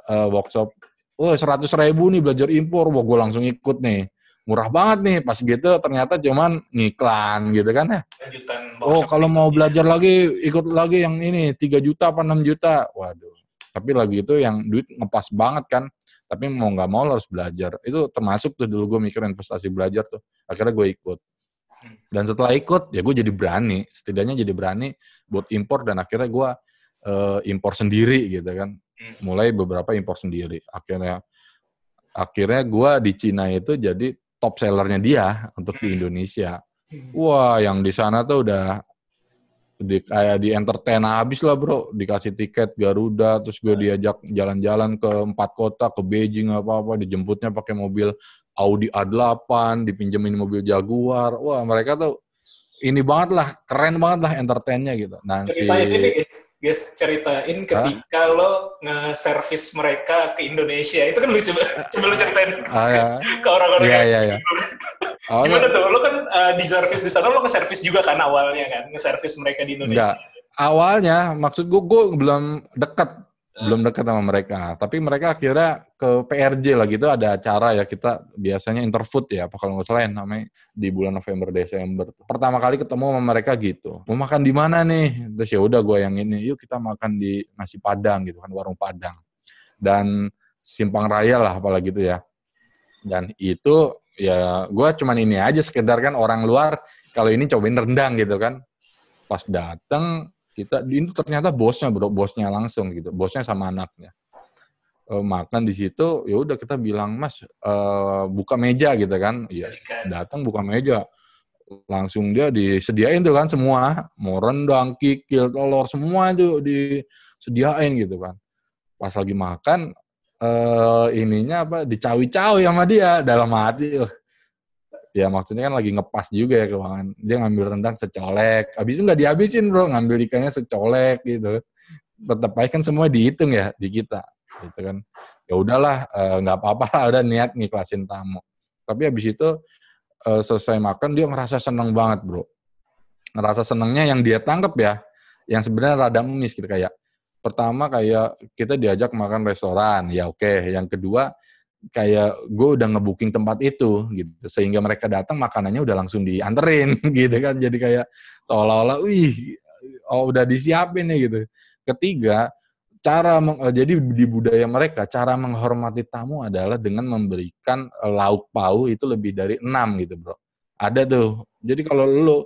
eh, workshop oh seratus ribu nih belajar impor. Wah gue langsung ikut nih. Murah banget nih. Pas gitu ternyata cuman ngiklan gitu kan ya. Oh kalau mau belajar lagi ikut lagi yang ini 3 juta apa 6 juta. Waduh. Tapi lagi itu yang duit ngepas banget kan. Tapi mau nggak mau harus belajar. Itu termasuk tuh dulu gue mikir investasi belajar tuh. Akhirnya gue ikut. Dan setelah ikut ya gue jadi berani. Setidaknya jadi berani buat impor dan akhirnya gue eh, impor sendiri gitu kan mulai beberapa impor sendiri. Akhirnya akhirnya gue di Cina itu jadi top sellernya dia untuk di Indonesia. Wah yang di sana tuh udah di kayak di entertain habis lah bro. Dikasih tiket Garuda terus gue diajak jalan-jalan ke empat kota ke Beijing apa apa dijemputnya pakai mobil Audi A8 dipinjemin mobil Jaguar. Wah mereka tuh ini banget lah keren banget lah entertainnya gitu. Nah si guys ceritain ketika lo nge-service mereka ke Indonesia. Itu kan lucu banget. Coba lo ceritain ah, ya. ke orang-orang Iya, yang- iya, iya. Oh, gimana tuh? Lo kan uh, di service di sana lo nge-service juga kan awalnya kan? Nge-service mereka di Indonesia. Enggak. Awalnya maksud gue gue belum dekat, belum dekat sama mereka. Tapi mereka akhirnya ke PRJ lah gitu ada acara ya kita biasanya interfood ya, apa kalau nggak salah ya namanya di bulan November Desember. Pertama kali ketemu sama mereka gitu. Mau makan di mana nih? Terus ya udah gue yang ini, yuk kita makan di nasi Padang gitu kan warung Padang. Dan Simpang Raya lah apalagi gitu ya. Dan itu ya gue cuman ini aja sekedar kan orang luar kalau ini cobain rendang gitu kan pas datang kita ini ternyata bosnya bro bosnya langsung gitu bosnya sama anaknya. Eh, makan di situ ya udah kita bilang mas eh, buka meja gitu kan. Ya datang buka meja. Langsung dia disediain tuh kan semua mau rendang kikil telur semua itu disediain gitu kan. Pas lagi makan eh ininya apa dicawi-cawi sama dia dalam hati. "Wah, ya maksudnya kan lagi ngepas juga ya keuangan. Dia ngambil rendang secolek. Habis itu nggak dihabisin bro. Ngambil ikannya secolek gitu. Tetap baik kan semua dihitung ya di kita. Gitu kan. Ya udahlah eh, nggak apa-apa lah. Udah niat ngiklasin tamu. Tapi habis itu eh, selesai makan dia ngerasa seneng banget bro. Ngerasa senengnya yang dia tangkep ya yang sebenarnya rada miss gitu. Kayak pertama kayak kita diajak makan restoran. Ya oke. Yang kedua kayak gue udah ngebooking tempat itu gitu. Sehingga mereka datang makanannya udah langsung dianterin gitu kan. Jadi kayak seolah-olah wih oh udah disiapin nih gitu. Ketiga cara eh, jadi di budaya mereka cara menghormati tamu adalah dengan memberikan eh, lauk pauk itu lebih dari enam gitu bro. Ada tuh. Jadi kalau lu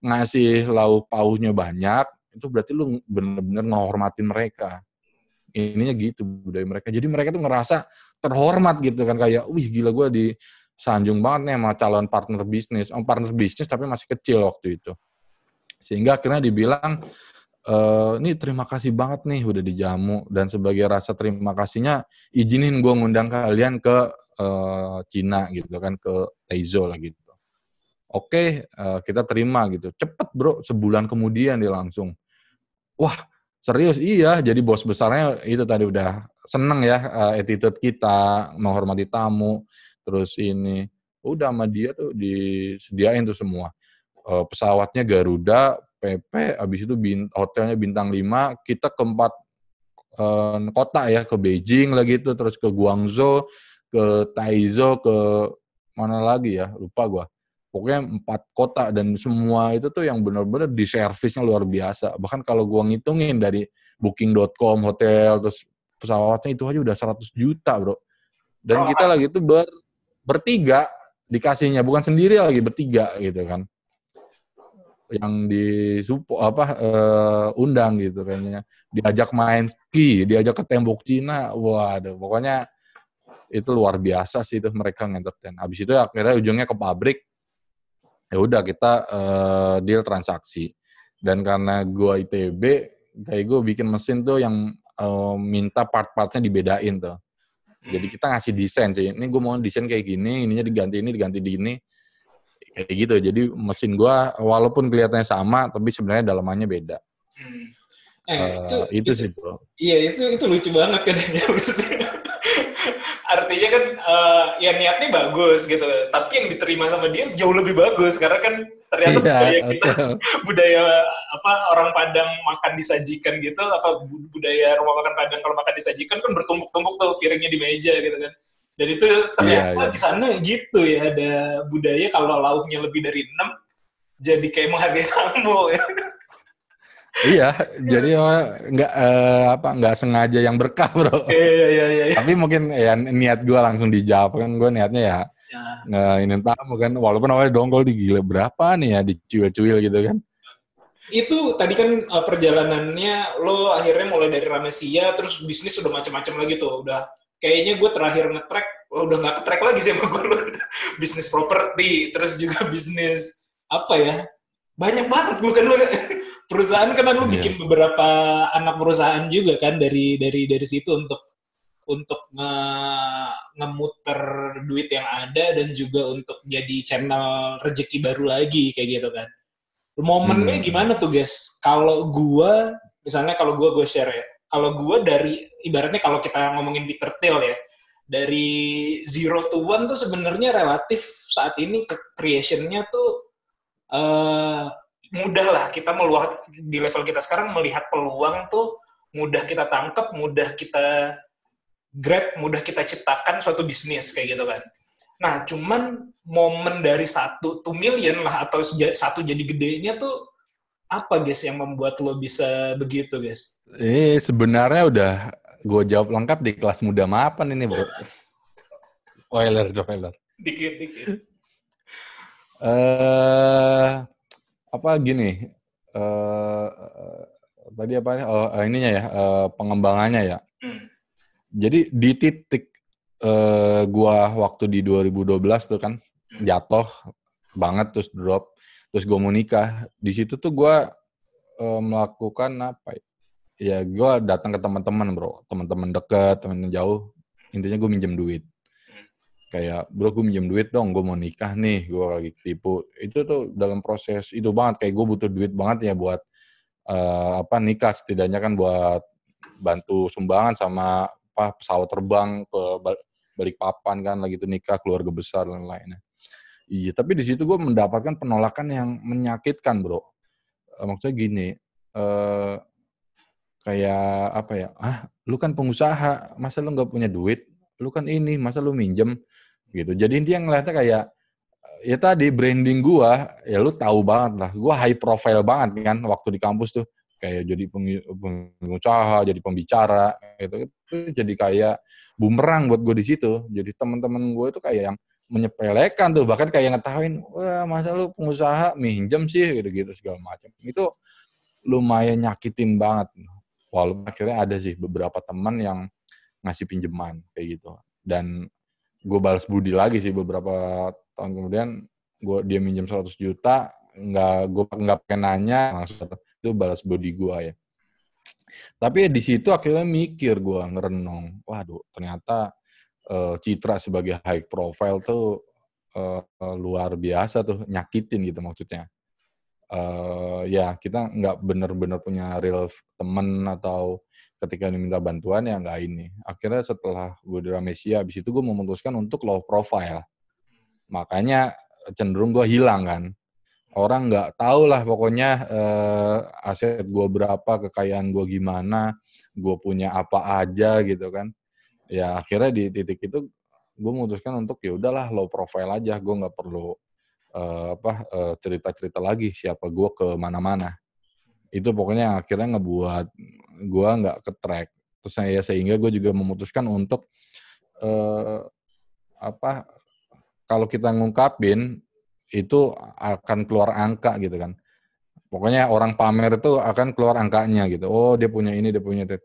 ngasih lauk pauknya banyak itu berarti lu bener-bener menghormatin mereka. Ininya gitu budaya mereka. Jadi mereka tuh ngerasa terhormat gitu kan kayak wih gila gue sanjung banget nih sama calon partner bisnis, oh, partner bisnis tapi masih kecil waktu itu. Sehingga akhirnya dibilang, e, nih terima kasih banget nih udah dijamu dan sebagai rasa terima kasihnya izinin gue ngundang kalian ke uh, Cina gitu kan ke Taizo lah gitu. Oke, uh, kita terima gitu. Cepet bro, sebulan kemudian dia langsung. Wah, serius iya. Jadi bos besarnya itu tadi udah seneng ya uh, attitude kita, menghormati tamu, terus ini udah sama dia tuh disediain tuh semua. Uh, pesawatnya Garuda, PP, habis itu bint hotelnya bintang 5, kita ke empat uh, kota ya, ke Beijing lagi itu, terus ke Guangzhou, ke Taizo, ke mana lagi ya, lupa gua. Pokoknya empat kota dan semua itu tuh yang benar-benar di servisnya luar biasa. Bahkan kalau gua ngitungin dari booking.com, hotel, terus pesawatnya itu aja udah 100 juta, bro. Dan kita lagi itu ber, bertiga dikasihnya, bukan sendiri lagi, bertiga gitu kan. Yang di apa uh, undang gitu kayaknya. Diajak main ski diajak ke tembok Cina. Waduh pokoknya itu luar biasa sih itu mereka ngentertain habis itu akhirnya ujungnya ke pabrik ya udah kita uh, deal transaksi. Dan karena gua ITB kayak gue bikin mesin tuh yang uh, minta part-partnya dibedain tuh. Jadi kita ngasih desain sih. Ini gue mau desain kayak gini ininya diganti ini diganti di ini. Kayak gitu. Jadi mesin gua walaupun kelihatannya sama tapi sebenarnya dalamannya beda. Hmm. eh, uh, itu, itu, itu sih bro. iya itu itu lucu banget kan maksudnya artinya kan uh, ya niatnya bagus gitu tapi yang diterima sama dia jauh lebih bagus karena kan ternyata iya, budaya kita budaya apa orang Padang makan disajikan gitu apa budaya rumah makan Padang kalau makan disajikan kan bertumpuk-tumpuk tuh piringnya di meja gitu kan dan itu ternyata yeah, yeah. di sana gitu ya ada budaya kalau lauknya lebih dari enam jadi kayak menghargai tamu ya. Iya, jadi nggak uh, apa nggak sengaja yang berkah bro. Iya, iya iya iya. Tapi mungkin ya niat gue langsung dijawab kan gue niatnya ya, ya. ini tamu kan walaupun awalnya dongkol di gila berapa nih ya dicuil-cuil gitu kan. Itu tadi kan uh, perjalanannya lo akhirnya mulai dari Ramesia terus bisnis udah macam-macam lagi tuh udah kayaknya gue terakhir nge-track oh, udah nggak ke-track lagi sih sama gue bisnis properti terus juga bisnis apa ya banyak banget bukan lo perusahaan kan lu yeah. bikin beberapa anak perusahaan juga kan dari dari dari situ untuk untuk nge ngemuter duit yang ada dan juga untuk jadi channel rezeki baru lagi kayak gitu kan momennya hmm. gimana tuh guys kalau gua misalnya kalau gua gue share ya kalau gue dari ibaratnya kalau kita ngomongin Peter Thiel ya dari zero to one tuh sebenarnya relatif saat ini ke creationnya tuh uh, mudah lah kita meluat di level kita sekarang melihat peluang tuh mudah kita tangkap mudah kita grab mudah kita ciptakan suatu bisnis kayak gitu kan nah cuman momen dari satu to million lah atau satu jadi gedenya tuh apa guys yang membuat lo bisa begitu guys? Eh sebenarnya udah gue jawab lengkap di kelas muda mapan ini bro. Spoiler, spoiler. Dikit, dikit. Eh uh, apa gini? Uh, tadi apa? Oh, ininya ya, uh, pengembangannya ya. Jadi di titik uh, gua waktu di 2012 tuh kan jatuh banget terus drop terus gue mau nikah di situ tuh gue uh, melakukan apa ya ya gue datang ke teman-teman bro teman-teman deket teman jauh intinya gue minjem duit kayak bro gue minjem duit dong gue mau nikah nih gue lagi tipu itu tuh dalam proses itu banget kayak gue butuh duit banget ya buat uh, apa nikah setidaknya kan buat bantu sumbangan sama apa pesawat terbang ke balik papan kan lagi tuh nikah keluarga besar dan lainnya Iya, tapi di situ gue mendapatkan penolakan yang menyakitkan, bro. Uh, maksudnya gini, uh, kayak apa ya? Ah, lu kan pengusaha, masa lu nggak punya duit? Lu kan ini, masa lu minjem? Gitu. Jadi dia ngeliatnya kayak ya tadi branding gua, ya lu tahu banget lah. Gua high profile banget kan waktu di kampus tuh. Kayak jadi pengusaha, jadi pembicara, gitu. Itu jadi kayak bumerang buat gue di situ. Jadi teman-teman gue itu kayak yang menyepelekan tuh bahkan kayak ngetahuin wah masa lu pengusaha minjem sih gitu-gitu segala macam itu lumayan nyakitin banget walaupun akhirnya ada sih beberapa teman yang ngasih pinjaman kayak gitu. Dan gue balas budi lagi sih beberapa tahun kemudian gue dia minjem 100 juta nggak gue nggak pengen nanya langsung itu balas budi gue ya. Tapi di situ akhirnya mikir gue ngerenung waduh ternyata uh, citra sebagai high profile tuh uh, luar biasa tuh nyakitin gitu maksudnya. Uh, ya kita nggak bener-bener punya real temen atau ketika diminta bantuan ya nggak ini. Akhirnya setelah gue di Ramesia, habis itu gue memutuskan untuk low profile. Makanya cenderung gue hilang kan. Orang nggak tahu lah pokoknya uh, aset gue berapa, kekayaan gue gimana, gue punya apa aja gitu kan. Ya akhirnya di titik itu gue memutuskan untuk ya udahlah low profile aja, gue nggak perlu uh, apa uh, cerita-cerita lagi siapa gue ke mana-mana. Itu pokoknya akhirnya ngebuat gue nggak ke track. Terus saya sehingga gue juga memutuskan untuk uh, apa kalau kita ngungkapin itu akan keluar angka gitu kan. Pokoknya orang pamer itu akan keluar angkanya gitu. Oh dia punya ini, dia punya itu.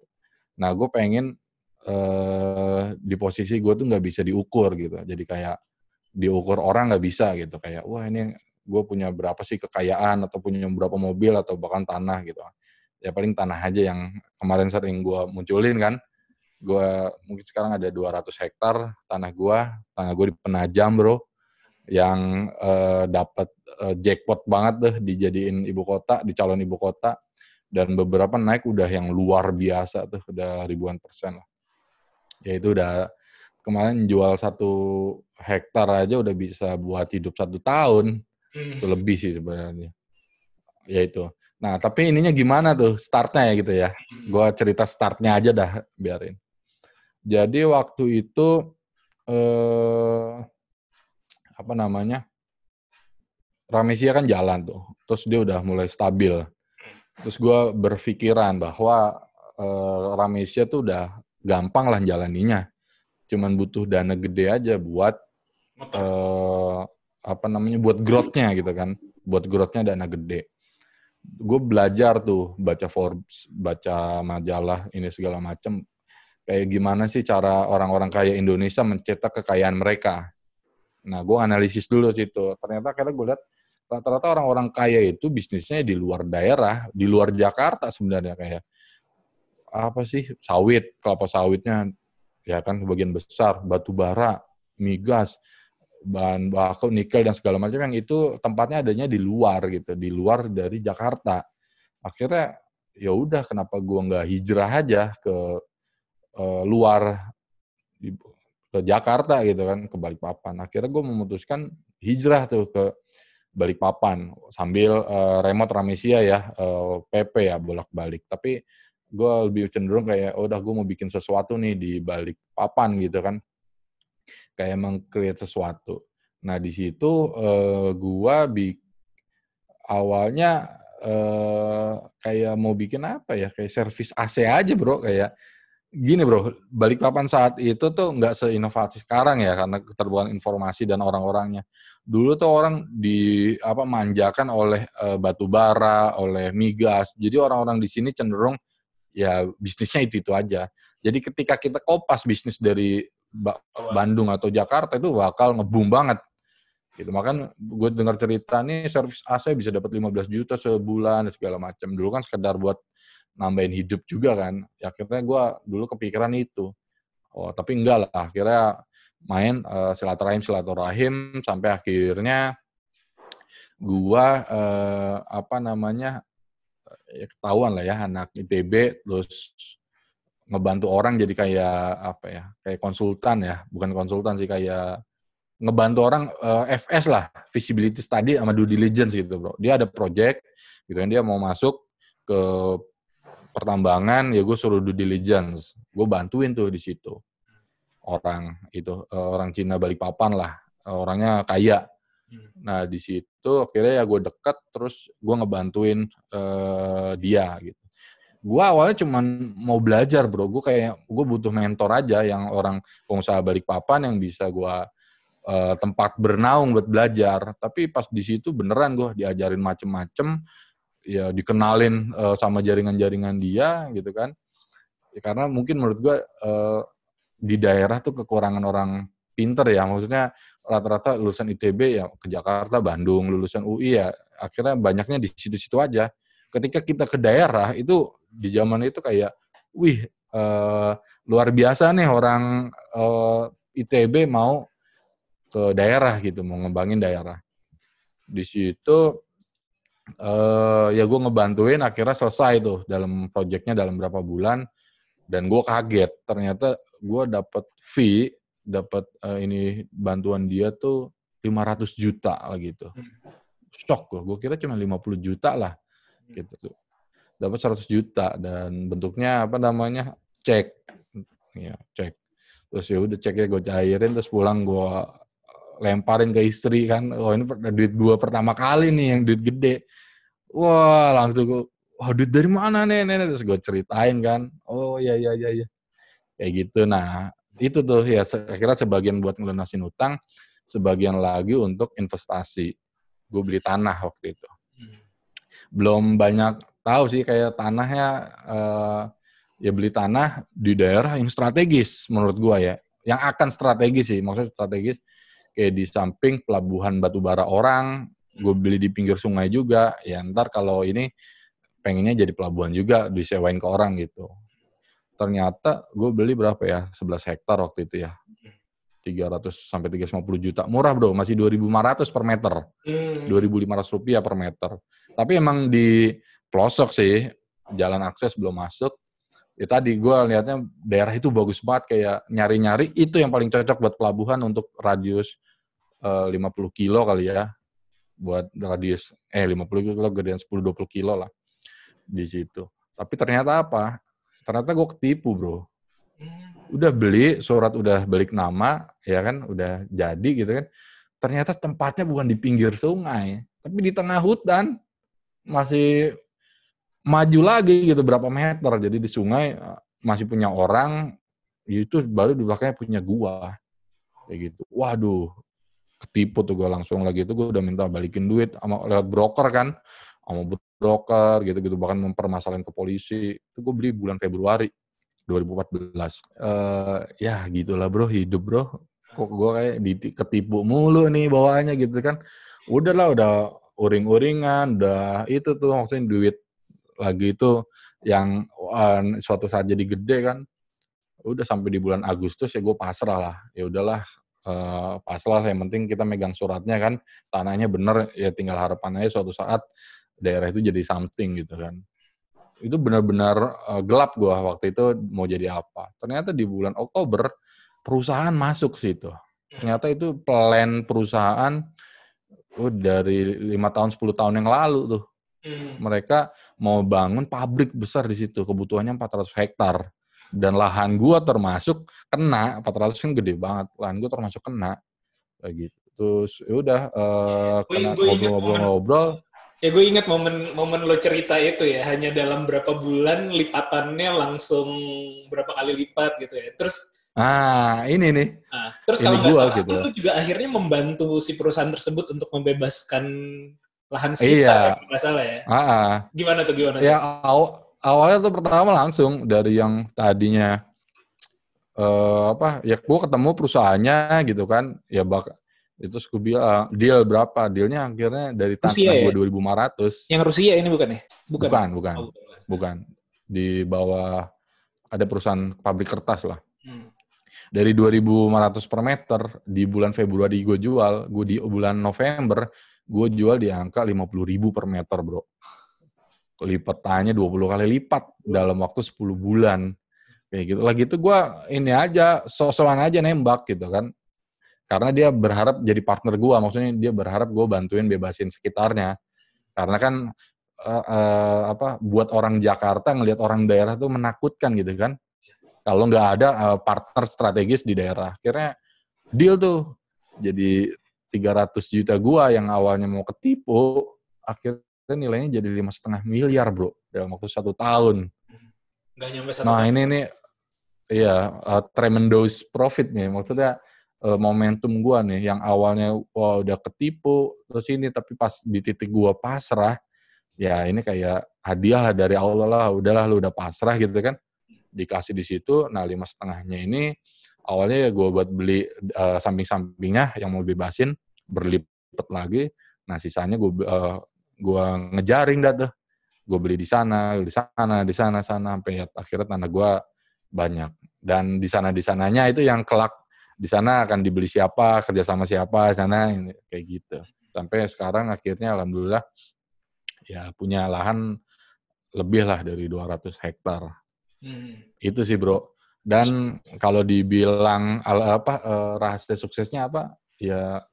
Nah gue pengen uh, di posisi gue tuh nggak bisa diukur gitu. Jadi kayak diukur orang nggak bisa gitu kayak wah ini gue punya berapa sih kekayaan atau punya berapa mobil atau bahkan tanah gitu. Ya paling tanah aja yang kemarin sering gue munculin kan. Gue mungkin sekarang ada 200 hektar tanah gue tanah gue di Penajam bro yang uh, dapat uh, jackpot banget deh dijadiin ibu kota di calon ibu kota. Dan beberapa naik udah yang luar biasa tuh udah ribuan persen lah. Ya itu udah kemarin jual satu hektar aja udah bisa buat hidup satu tahun hmm. itu lebih sih sebenarnya. Ya itu. Nah tapi ininya gimana tuh startnya ya gitu ya? Hmm. gue cerita startnya aja dah biarin. Jadi waktu itu eh, apa namanya? Ramesia kan jalan tuh terus dia udah mulai stabil. Terus gue berpikiran bahwa eh, Ramesia tuh udah gampang lah jalaninya. Cuman butuh dana gede aja buat uh, apa namanya buat growth-nya gitu kan. Buat growth-nya dana gede. Gue belajar tuh baca Forbes baca majalah ini segala macem. Kayak gimana sih cara orang-orang kaya Indonesia mencetak kekayaan mereka? Nah gue analisis dulu situ. Ternyata karena gue lihat rata-rata orang-orang kaya itu bisnisnya di luar daerah di luar Jakarta sebenarnya kayak apa sih sawit kelapa sawitnya ya kan sebagian besar batu bara, migas, bahan baku, nikel dan segala macam yang itu tempatnya adanya di luar gitu, di luar dari Jakarta. Akhirnya ya udah kenapa gua nggak hijrah aja ke uh, luar ke Jakarta gitu kan, ke Balikpapan. Akhirnya gue memutuskan hijrah tuh ke Balikpapan sambil uh, remote Ramesia ya, uh, eh, PP ya bolak-balik. Tapi gue lebih cenderung kayak oh udah gue mau bikin sesuatu nih di balik papan gitu kan kayak meng-create sesuatu. Nah di situ uh, gue bi awalnya uh, kayak mau bikin apa ya kayak servis AC aja bro. Kayak gini bro balik papan saat itu tuh nggak seinovasi sekarang ya karena keterbukaan informasi dan orang-orangnya. Dulu tuh orang di apa manjakan oleh uh, batu bara oleh migas. Jadi orang-orang di sini cenderung ya bisnisnya itu itu aja. Jadi ketika kita kopas bisnis dari ba Bandung atau Jakarta itu bakal ngebum banget. Gitu. Makan gue dengar cerita nih servis AC bisa dapat 15 juta sebulan dan segala macam. Dulu kan sekedar buat nambahin hidup juga kan. Ya akhirnya gue dulu kepikiran itu. Oh, tapi enggak lah. Akhirnya main uh, silaturahim silaturahim sampai akhirnya gua uh, apa namanya ya ketahuan lah ya anak ITB terus ngebantu orang jadi kayak apa ya kayak konsultan ya. Bukan konsultan sih kayak ngebantu orang uh, eh, FS lah visibility study sama due diligence gitu bro. Dia ada project gitu kan dia mau masuk ke pertambangan ya gue suruh due diligence. Gue bantuin tuh di situ. Orang itu uh, orang Cina Balikpapan lah orangnya kaya. Hmm. Nah di situ akhirnya ya gue deket terus gue ngebantuin uh, dia gitu. Gue awalnya cuma mau belajar bro, gue kayak gue butuh mentor aja yang orang pengusaha balik papan yang bisa gue uh, tempat bernaung buat belajar. Tapi pas di situ beneran gue diajarin macem-macem, ya dikenalin uh, sama jaringan-jaringan dia gitu kan. Ya, karena mungkin menurut gue uh, di daerah tuh kekurangan orang pinter ya, maksudnya rata-rata lulusan ITB ya ke Jakarta, Bandung, lulusan UI ya akhirnya banyaknya di situ-situ aja. Ketika kita ke daerah itu di zaman itu kayak, wih eh, luar biasa nih orang eh, ITB mau ke daerah gitu, mau ngembangin daerah. Di situ eh ya gue ngebantuin akhirnya selesai tuh dalam proyeknya dalam berapa bulan dan gue kaget. Ternyata gue dapat fee dapat eh, ini bantuan dia tuh 500 juta lah gitu. Shock gue gue kira cuma 50 juta lah gitu. tuh dapat 100 juta dan bentuknya apa namanya cek. Ya cek. Terus ya udah ceknya gue cairin terus pulang gue lemparin ke istri kan. Oh ini duit gue pertama kali nih yang duit gede. Wah langsung gue wah duit dari mana nih nenek terus gue ceritain kan. Oh iya iya iya iya. Kayak gitu. Nah itu tuh ya se- akhirnya sebagian buat ngelunasin utang sebagian lagi untuk investasi. Gue beli tanah waktu itu belum banyak tahu sih kayak tanahnya eh, ya beli tanah di daerah yang strategis menurut gua ya. Yang akan strategis sih maksudnya strategis. Kayak di samping pelabuhan batubara orang gue beli di pinggir sungai juga. Ya ntar kalau ini pengennya jadi pelabuhan juga disewain ke orang gitu. Ternyata gue beli berapa ya? 11 hektar waktu itu ya. 300 sampai 350 juta. Murah bro. Masih 2.500 per meter. Hmm. 2.500 rupiah per meter. Tapi emang di pelosok sih, jalan akses belum masuk. Ya tadi gue lihatnya daerah itu bagus banget kayak nyari-nyari itu yang paling cocok buat pelabuhan untuk radius eh, 50 kilo kali ya. Buat radius eh 50 kilo gedean 10 20 kilo lah di situ. Tapi ternyata apa? Ternyata gue ketipu, Bro. Udah beli, surat udah balik nama, ya kan, udah jadi gitu kan ternyata tempatnya bukan di pinggir sungai, tapi di tengah hutan. Masih maju lagi gitu berapa meter. Jadi di sungai eh, masih punya orang, itu baru di belakangnya punya gua. Kayak gitu. Waduh, ketipu tuh gua langsung lagi itu gua udah minta balikin duit sama lewat broker kan. Sama broker gitu-gitu bahkan mempermasalahin ke polisi. Itu gua beli bulan Februari 2014. Eh ya gitulah bro, hidup bro kok gue kayak ketipu mulu nih bawaannya gitu kan. Udahlah udah uring-uringan, udah itu tuh maksudnya duit lagi itu yang uh, suatu saat jadi gede kan. Udah sampai di bulan Agustus ya gue pasrah lah. Ya udahlah eh, pasrah yang penting kita megang suratnya kan. Tanahnya bener ya tinggal harapannya suatu saat daerah itu jadi something gitu kan. Itu benar-benar eh, gelap gua waktu itu mau jadi apa. Ternyata di bulan Oktober perusahaan masuk situ. Ternyata itu plan perusahaan oh, dari lima tahun 10 tahun yang lalu tuh. Hmm. Mereka mau bangun pabrik besar di situ, kebutuhannya 400 hektar. Dan lahan gua termasuk kena, 400 kan gede banget. Lahan gua termasuk kena. Kayak gitu. Terus ya udah Gua- kena ngobrol-ngobrol-ngobrol. Ya gue ingat momen momen lo cerita itu ya, hanya dalam berapa bulan lipatannya langsung berapa kali lipat gitu ya. Terus Ah, ini nih. nah, terus Ini kalau nggak salah gitu. lo juga akhirnya membantu si perusahaan tersebut untuk membebaskan lahan Iya. sekitar ya, kalau nggak salah ya. Ah, ah. Gimana tuh gimana? Ya tuh? aw- awalnya tuh pertama langsung dari yang tadinya eh apa ya gua ketemu perusahaannya gitu kan ya bak itu gue bilang deal berapa dealnya akhirnya dari tanah ya? gue 2500 Yang Rusia ini bukan ya? Bukan. bukan bukan Oh, bukan. bukan di bawah ada perusahaan pabrik kertas lah Hmm. Dari 2.500 per meter di bulan Februari gue jual gue di bulan November gue jual di angka 50.000 per meter bro. Lipatannya 20 kali lipat dalam waktu 10 bulan. Kayak gitu. Lagi itu gue ini aja so-soan aja nembak gitu kan. Karena dia berharap jadi partner gue maksudnya dia berharap gue bantuin bebasin sekitarnya. Karena kan eh, eh, apa buat orang Jakarta ngelihat orang daerah tuh menakutkan gitu kan kalau nggak ada eh, partner strategis di daerah. Akhirnya deal tuh. Jadi 300 juta gua yang awalnya mau ketipu akhirnya nilainya jadi lima setengah miliar bro dalam waktu satu tahun. Nggak nyampe satu nah tahun. ini nih iya eh, tremendous profit nih. Maksudnya eh, momentum gua nih yang awalnya wah udah ketipu terus ini tapi pas di titik gua pasrah ya ini kayak hadiah lah dari Allah lah udahlah lu udah pasrah gitu kan dikasih di situ nah lima setengahnya ini awalnya ya gue buat beli eh, samping-sampingnya yang mau bebasin berlipat lagi. Nah sisanya gue eh, gua ngejaring dah tuh. Gue beli di sana, di sana, di sana, sana sampai akhirnya tanah gue banyak. Dan di sana di sananya itu yang kelak di sana akan dibeli siapa, kerja sama siapa, di sana kayak gitu. Sampai sekarang akhirnya alhamdulillah ya punya lahan lebih lah dari 200 hektar. Hmm. Itu sih, Bro. Dan kalau dibilang apa eh, rahasia suksesnya apa? Ya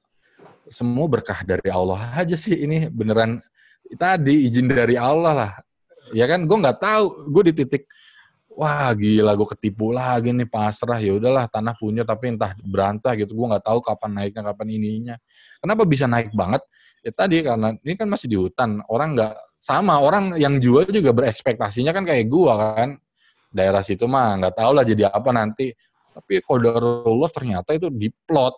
semua berkah dari Allah aja sih ini beneran tadi izin dari Allah lah. Ya kan gue nggak tahu, gue di titik wah gila gue ketipu lagi nih pasrah ya udahlah tanah punya tapi entah berantah gitu gue nggak tahu kapan naiknya kapan ininya kenapa bisa naik banget ya tadi karena ini kan masih di hutan orang nggak sama orang yang jual juga berekspektasinya kan kayak gua kan daerah situ mah nggak tahu lah jadi apa nanti. Tapi kodarullah ternyata itu diplot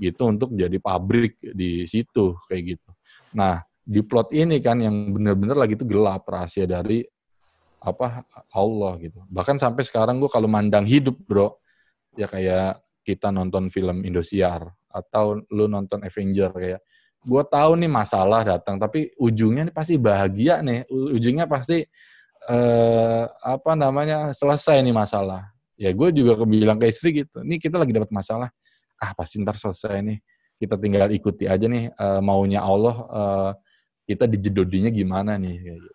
gitu untuk jadi pabrik di situ kayak gitu. Nah di plot ini kan yang bener-bener lagi itu gelap rahasia dari apa Allah gitu. Bahkan sampai sekarang gua kalau mandang hidup bro ya kayak kita nonton film Indosiar atau lu nonton Avenger kayak gue tahu nih masalah datang tapi ujungnya nih pasti bahagia nih. Ujungnya pasti eh apa namanya selesai nih masalah ya gue juga bilang ke istri gitu nih kita lagi dapat masalah ah pasti ntar selesai nih kita tinggal ikuti aja nih eh, maunya Allah eh, kita dijedodinya gimana nih kayak gitu.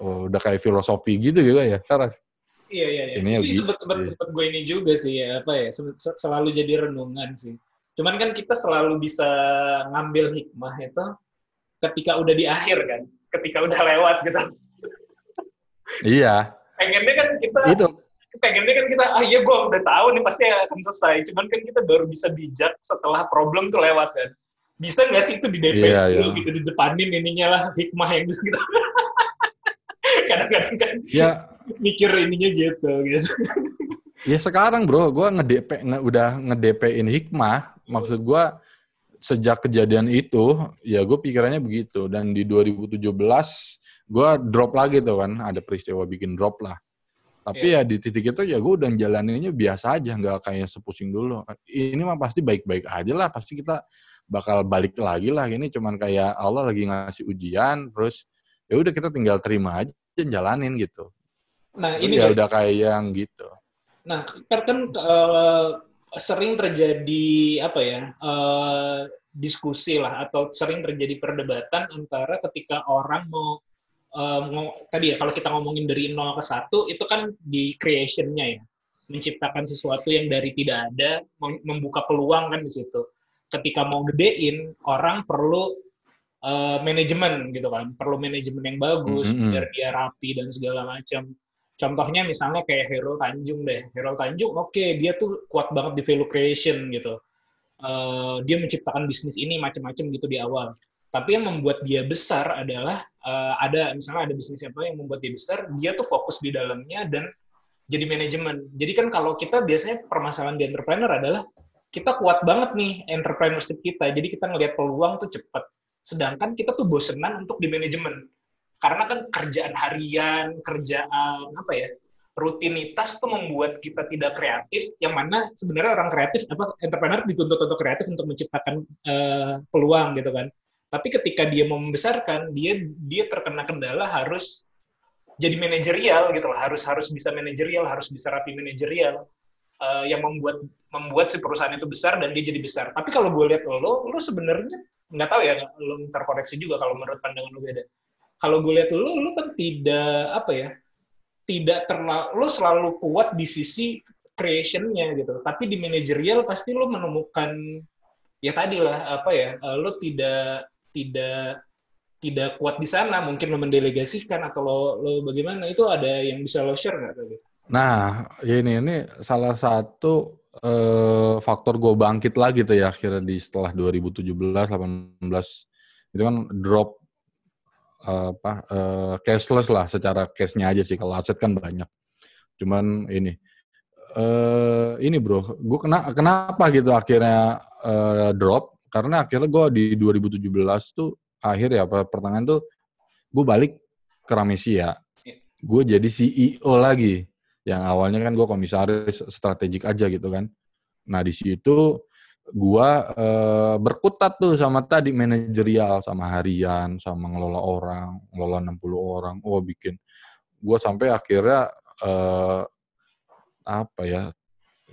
oh, udah kayak filosofi gitu juga ya sekarang Iya iya iya. Ini Ini, lagi- sempet sempet iya. sempet gue ini juga sih ya apa ya se- se- selalu jadi renungan sih. Cuman kan kita selalu bisa ngambil hikmah itu ketika udah di akhir kan, ketika udah lewat gitu. Iya Pengennya kan kita itu pengennya kan kita ah iya gue udah tahu nih pasti akan selesai. Cuman kan kita baru bisa bijak setelah problem tuh lewat kan. Bisa nggak sih itu di DP Iya, iya. gitu di depanin ininya lah hikmah yang bisa kita kadang-kadang kan ya mikir ininya gitu gitu. Ya sekarang bro, gue ngedp nge, udah ngedp-in hikmah. Maksud gue sejak kejadian itu, ya gue pikirannya begitu. Dan di 2017 gue drop lagi tuh kan, ada peristiwa bikin drop lah. Tapi ya di titik itu ya gue udah jalaninnya biasa aja, nggak kayak sepusing dulu. Ini mah pasti baik-baik aja lah, pasti kita bakal balik lagi lah. Ini cuman kayak Allah lagi ngasih ujian, terus ya udah kita tinggal terima aja, jalanin gitu. Nah ini ya guys, udah kayak yang gitu. Nah, kan kan eh, sering terjadi apa ya eh, diskusi lah atau sering terjadi perdebatan antara ketika orang mau ngo- tadi ya kalau kita ngomongin dari 0 ke 1 itu kan di creation-nya ya menciptakan sesuatu yang dari tidak ada mem- membuka peluang kan di situ. Ketika mau gedein orang perlu eh, manajemen gitu kan, perlu manajemen yang bagus Mm-mm. biar dia rapi dan segala macam. Contohnya misalnya kayak Hero Tanjung deh. Hero Tanjung, oke dia tuh kuat banget di value creation gitu. Eh, dia menciptakan bisnis ini macam-macam gitu di awal. Tapi yang membuat dia besar adalah eh, ada misalnya ada bisnis apa yang membuat dia besar, dia tuh fokus di dalamnya dan jadi manajemen. Jadi kan kalau kita biasanya permasalahan di entrepreneur adalah kita kuat banget nih entrepreneurship kita. Jadi kita ngelihat peluang tuh cepat. Sedangkan kita tuh bosenan untuk di manajemen karena kan kerjaan harian, kerjaan apa ya, rutinitas tuh membuat kita tidak kreatif. Yang mana sebenarnya orang kreatif, apa entrepreneur dituntut untuk kreatif untuk menciptakan eh, peluang gitu kan. Tapi ketika dia mau membesarkan, dia dia terkena kendala harus jadi manajerial gitu loh, harus harus bisa manajerial, harus bisa rapi manajerial. Eh, yang membuat membuat si perusahaan itu besar dan dia jadi besar. Tapi kalau gue lihat lo, lo sebenarnya nggak tahu ya, lo terkoreksi juga kalau menurut pandangan lo beda kalau gue lihat lu, lu kan tidak apa ya, tidak terlalu, lu selalu kuat di sisi creation-nya gitu. Tapi di manajerial pasti lu menemukan ya tadi lah apa ya, eh, lu tidak tidak tidak kuat di sana, mungkin lo mendelegasikan atau lo, lo bagaimana itu ada yang bisa lo share nggak? Gitu? Nah, ini ini salah satu eh, faktor gue bangkit lagi tuh ya akhirnya di setelah 2017 18 itu kan drop apa eh, cashless lah secara cashnya aja sih kalau aset kan banyak. Cuman ini eh ini bro, gue kena kenapa gitu akhirnya eh, drop karena akhirnya gue di 2017 tuh akhir ya per- pertengahan tuh gue balik ke Ramesia. Gue jadi CEO lagi. Yang awalnya kan gue komisaris strategik aja gitu kan. Nah di situ gua eh, berkutat tuh sama tadi manajerial sama harian sama ngelola orang ngelola 60 orang. Oh bikin gua sampai akhirnya eh, apa ya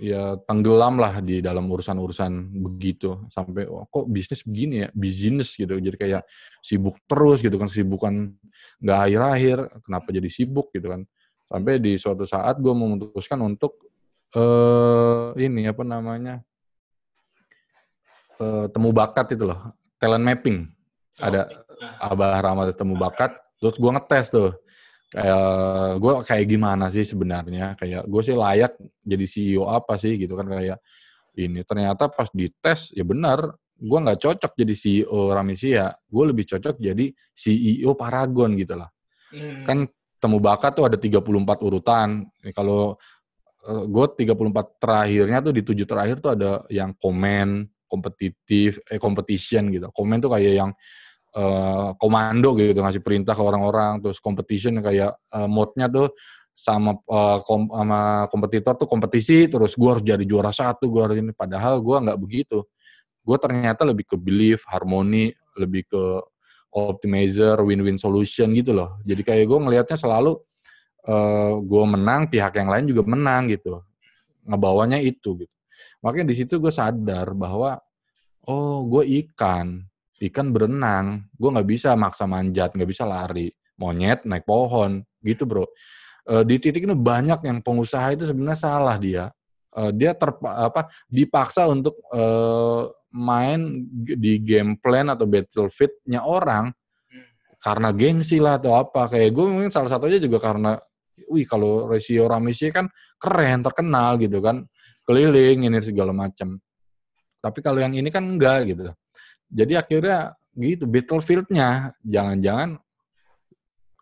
ya tenggelam lah di dalam urusan-urusan begitu. Sampai oh, kok bisnis begini ya? Bisnis gitu. Jadi kayak sibuk terus gitu kan sibukan nggak akhir-akhir kenapa jadi sibuk gitu kan. Sampai di suatu saat gue memutuskan untuk eh ini apa namanya eh, temu bakat itu loh talent mapping. Ada Abah Rahmat temu bakat terus gue ngetes tuh kayak gue kayak gimana sih sebenarnya? Kayak gue sih layak jadi CEO apa sih gitu kan? Kayak ini ternyata pas dites ya benar gue nggak cocok jadi CEO Ramisia gue lebih cocok jadi CEO Paragon gitu lah. Hmm. kan temu bakat tuh ada 34 urutan. Kalau gue 34 terakhirnya tuh di tujuh terakhir tuh ada yang komen kompetitif eh competition gitu. Komen tuh kayak yang eh, komando gitu ngasih perintah ke orang-orang terus competition kayak eh, mode-nya tuh sama eh, kom- sama kompetitor tuh kompetisi terus gue harus jadi juara satu gue harus ini. Padahal gue nggak begitu. Gue ternyata lebih ke belief harmoni lebih ke optimizer win-win solution gitu loh. Jadi kayak gue ngelihatnya selalu eh gue menang pihak yang lain juga menang gitu. Ngebawanya itu gitu. Makanya di situ gue sadar bahwa oh gue ikan ikan berenang. Gue nggak bisa maksa manjat nggak bisa lari. Monyet naik pohon. Gitu bro. Eh, di titik ini banyak yang pengusaha itu sebenarnya salah dia. Eh, dia terpa apa dipaksa untuk eh, main di game plan atau battlefield-nya orang karena gengsi lah atau apa. Kayak gue mungkin salah satunya juga karena wih kalau Resio Ramisi kan keren terkenal gitu kan. Keliling ini segala macam tapi kalau yang ini kan enggak gitu jadi akhirnya gitu battlefield-nya. Jangan-jangan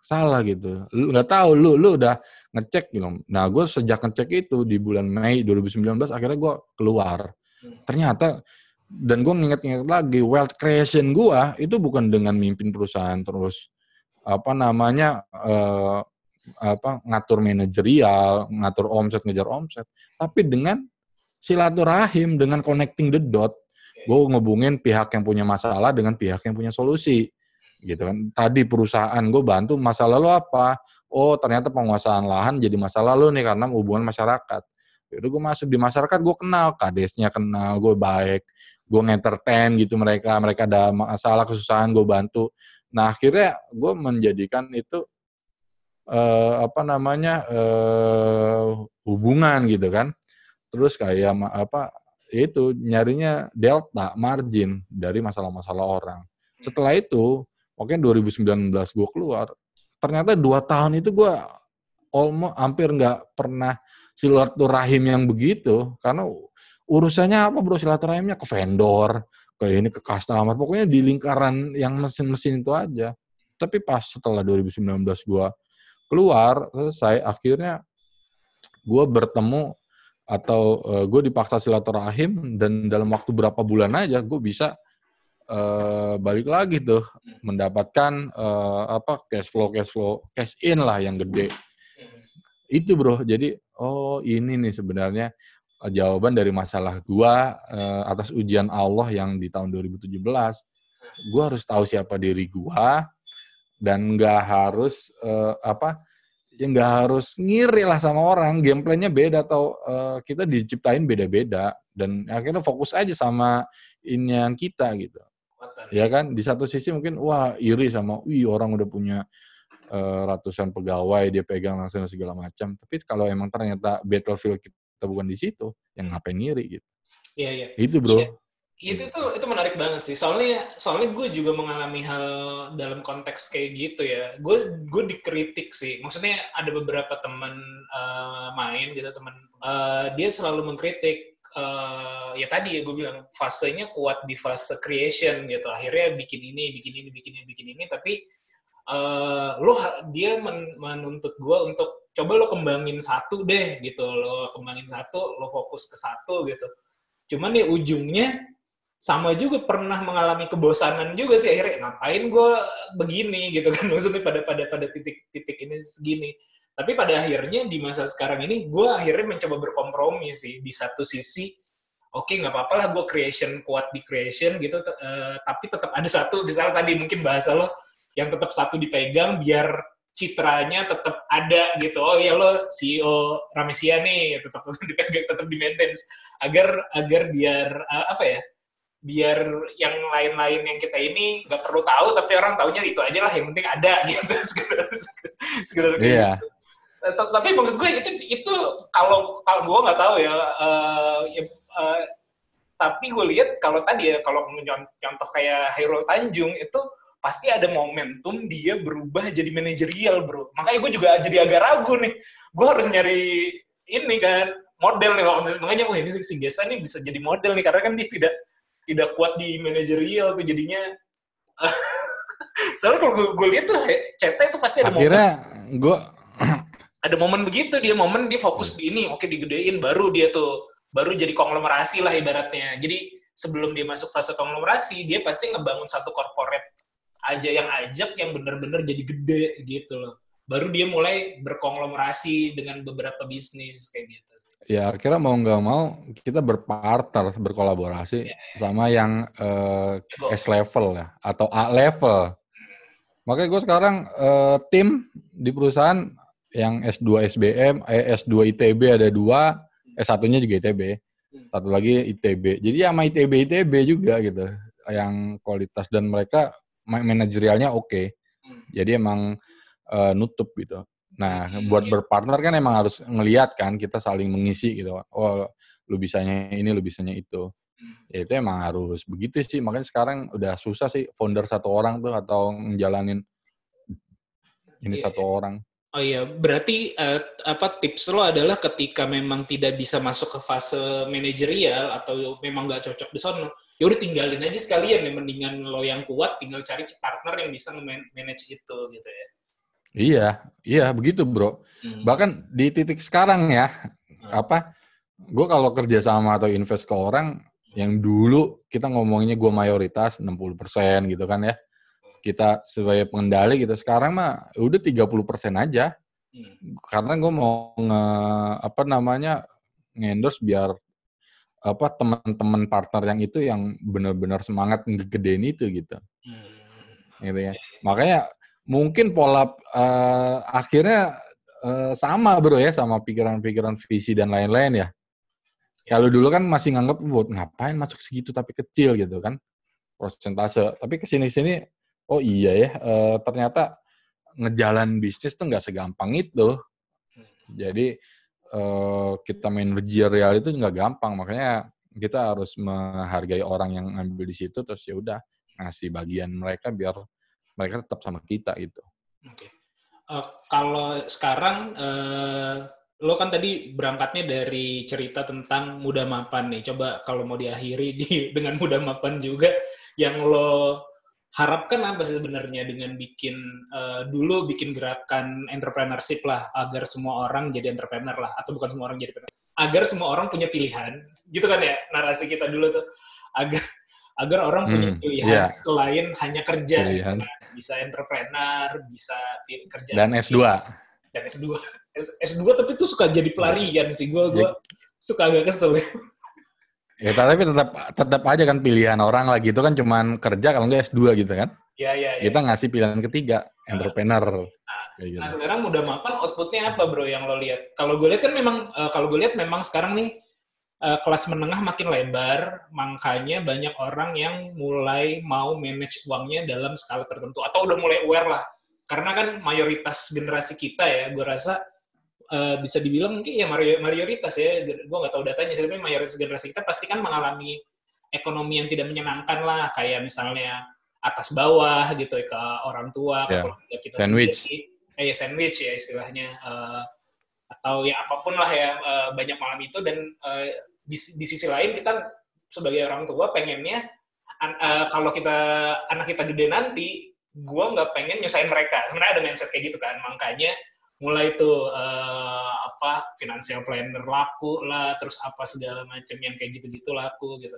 salah gitu. Lu nggak tahu lu lu udah ngecek gitu. Nah gue sejak ngecek itu di bulan Mei 2019 akhirnya gue keluar. Ternyata dan gue nginget-nginget lagi wealth creation gue itu bukan dengan mimpin perusahaan terus apa namanya eh, apa ngatur manajerial ngatur omset ngejar omset tapi dengan silaturahim dengan connecting the dot gue ngubungin pihak yang punya masalah dengan pihak yang punya solusi. Gitu kan. Tadi perusahaan gue bantu masalah lo apa? Oh ternyata penguasaan lahan jadi masalah lo nih karena hubungan masyarakat. Yaudah gue masuk di masyarakat gue kenal kadesnya kenal gue baik gue ngentertain gitu mereka mereka ada masalah kesusahan gue bantu. Nah akhirnya gue menjadikan itu eh, apa namanya eh, hubungan gitu kan. Terus kayak apa itu nyarinya delta margin dari masalah-masalah orang. Setelah itu mungkin 2019 gue keluar ternyata dua tahun itu gue almost hampir nggak pernah silaturahim yang begitu karena urusannya apa bro? Silaturahimnya ke vendor ke ini ke customer pokoknya di lingkaran yang mesin-mesin itu aja. Tapi pas setelah 2019 gue keluar selesai akhirnya gue bertemu atau gue dipaksa silaturahim dan dalam waktu berapa bulan aja gue bisa eh, balik lagi tuh mendapatkan eh, apa cash flow cash flow cash in lah yang gede. Itu bro. Jadi oh ini nih sebenarnya eh, jawaban dari masalah gua eh, atas ujian Allah yang di tahun 2017 gua harus tahu siapa diri gua dan nggak harus eh, apa ya nggak harus ngiri lah sama orang. Gameplaynya beda atau eh, kita diciptain beda-beda dan akhirnya fokus aja sama ini yang kita gitu. Ya kan? Di satu sisi mungkin wah iri sama wih orang udah punya eh, ratusan pegawai dia pegang langsung segala macam. Tapi kalau emang ternyata battlefield kita bukan di situ yang ngapain ngiri gitu? Iya, iya. itu bro. Iya. Itu tuh itu menarik banget sih. Soalnya soalnya gue juga mengalami hal dalam konteks kayak gitu ya. Gue gue dikritik sih. Maksudnya ada beberapa teman eh, main gitu teman eh, dia selalu mengkritik eh, ya tadi ya gue bilang fasenya kuat di fase creation gitu. Akhirnya bikin ini, bikin ini, bikin ini, bikin ini tapi eh, lo dia men- menuntut gue untuk coba lo kembangin satu deh gitu. Lo kembangin satu, lo fokus ke satu gitu. Cuman ya ujungnya sama juga pernah mengalami kebosanan juga sih akhirnya ngapain gue begini? gitu kan. Maksudnya pada pada pada titik-titik ini segini. Tapi pada akhirnya di masa sekarang ini gue akhirnya mencoba berkompromi sih. Di satu sisi oke nggak apa-apa lah gue creation kuat di creation gitu eh, tapi tetap ada satu misalnya tadi mungkin bahasa lo yang tetap satu dipegang biar citranya tetap ada gitu. Oh ya lo CEO Ramesia nih tetap tetap dipegang tetap di maintain agar agar biar eh, apa ya biar yang lain-lain yang kita ini nggak perlu tahu tapi orang taunya itu aja lah yang penting ada gitu sekedar sekedar kayak Iya. gitu. Eh, tapi maksud gue itu itu kalau kalau gue nggak tahu ya, eh, ya, eh, tapi gue lihat kalau tadi ya kalau contoh kayak Hairul Tanjung itu pasti ada momentum dia berubah jadi manajerial bro makanya gue juga jadi agak ragu nih gue harus nyari ini kan model nih makanya wah ini si Gesa nih bisa jadi model nih karena kan dia tidak tidak kuat di manajerial tuh jadinya. Soalnya kalau gue, gue lihat tuh CT itu pasti ada momen. Akhirnya gue ada momen begitu dia momen dia fokus di ini oke digedein baru dia tuh baru jadi konglomerasi lah ibaratnya. Jadi sebelum dia masuk fase konglomerasi dia pasti ngebangun satu corporate aja yang ajak yang bener-bener jadi gede gitu loh. Baru dia mulai berkonglomerasi dengan beberapa bisnis kayak gitu. Ya akhirnya mau nggak mau kita berpartner berkolaborasi sama yang Go. S level ya atau A level. Makanya gue sekarang eh, tim di perusahaan yang S2 SBM, eh, S2 ITB ada dua, S1-nya juga ITB, satu lagi ITB. Jadi sama ITB ITB juga gitu, yang kualitas dan mereka ma- manajerialnya oke. Hmm. Jadi emang eh, nutup gitu. Nah, Hmm, buat iya. berpartner kan emang harus ngelihat kan kita saling mengisi gitu. Oh, lu bisanya ini, lu bisanya itu. Hmm. Ya itu emang harus begitu sih. Makanya sekarang udah susah sih founder satu orang tuh atau ngejalanin ini Iya, satu orang. Oh iya, berarti eh, apa tips lo adalah ketika memang tidak bisa masuk ke fase manajerial atau memang nggak cocok di sono, ya udah tinggalin aja sekalian ya mendingan lo yang kuat tinggal cari partner yang bisa manage itu gitu ya. Iya, iya begitu bro. Hmm. Bahkan di titik sekarang ya, Hmm. apa? Gue kalau kerja sama atau invest ke orang yang dulu kita ngomonginnya gue mayoritas 60% gitu kan ya. Kita sebagai pengendali gitu. Sekarang mah udah 30% aja. Hmm. Karena gue mau nge, apa namanya ngendorse biar apa teman-teman partner yang itu yang benar-benar semangat ngegedein itu gitu. Hmm. gitu ya. Makanya mungkin pola eh, akhirnya eh, sama bro ya sama pikiran-pikiran visi dan lain-lain ya. Kalau dulu kan masih nganggap buat ngapain masuk segitu tapi kecil gitu kan persentase. Tapi ke sini-sini oh iya ya eh, ternyata ngejalan bisnis tuh nggak segampang itu. Jadi eh, kita manajerial itu nggak gampang makanya kita harus menghargai orang yang ngambil di situ terus ya udah ngasih bagian mereka biar mereka tetap sama kita gitu. Oke. Eh, kalau sekarang eh, lo kan tadi berangkatnya dari cerita tentang muda mapan nih. Coba kalau mau diakhiri di dengan muda mapan juga yang lo harapkan apa sih sebenarnya dengan bikin eh, dulu bikin gerakan entrepreneurship lah agar semua orang jadi entrepreneur lah atau bukan semua orang jadi entrepreneur agar semua orang punya pilihan gitu kan ya narasi kita dulu tuh agar agar orang punya Hmm, pilihan iya. selain hanya kerja Pilihan. bisa entrepreneur bisa kerja Dan S2. dan S2 S, S2 tapi tuh suka jadi pelarian sih gue gue suka agak kesel Ya tapi tetap tetap aja kan pilihan orang lah gitu kan cuman kerja kalau nggak S2 gitu kan. ya ya ya Kita ngasih pilihan ketiga, entrepreneur. Kayak gitu. Nah sekarang mudah mapan outputnya apa bro yang lo lihat? Kalau gue lihat kan memang eh, kalau gue lihat memang sekarang nih eh, kelas menengah makin lebar, makanya banyak orang yang mulai mau manage uangnya dalam skala tertentu atau udah mulai aware lah. Karena kan mayoritas generasi kita ya, gue rasa eh, bisa dibilang mungkin ya mayoritas ya, gue nggak tahu datanya sih, tapi mayoritas generasi kita pasti kan mengalami ekonomi yang tidak menyenangkan lah, kayak misalnya atas bawah gitu ya, ke orang tua, ke Ya. keluarga kita Sandwich. sendiri eh ya sandwich ya istilahnya eh, atau ya apa pun lah ya eh, banyak malam itu dan eh, di, di sisi lain kita sebagai orang tua pengennya an- eh, kalau kita anak kita gede nanti gua nggak pengen nyusahin mereka. Sebenarnya ada mindset kayak gitu kan. Makanya mulai tuh eh, apa financial planner laku lah terus apa segala macam yang kayak gitu-gitu laku gitu.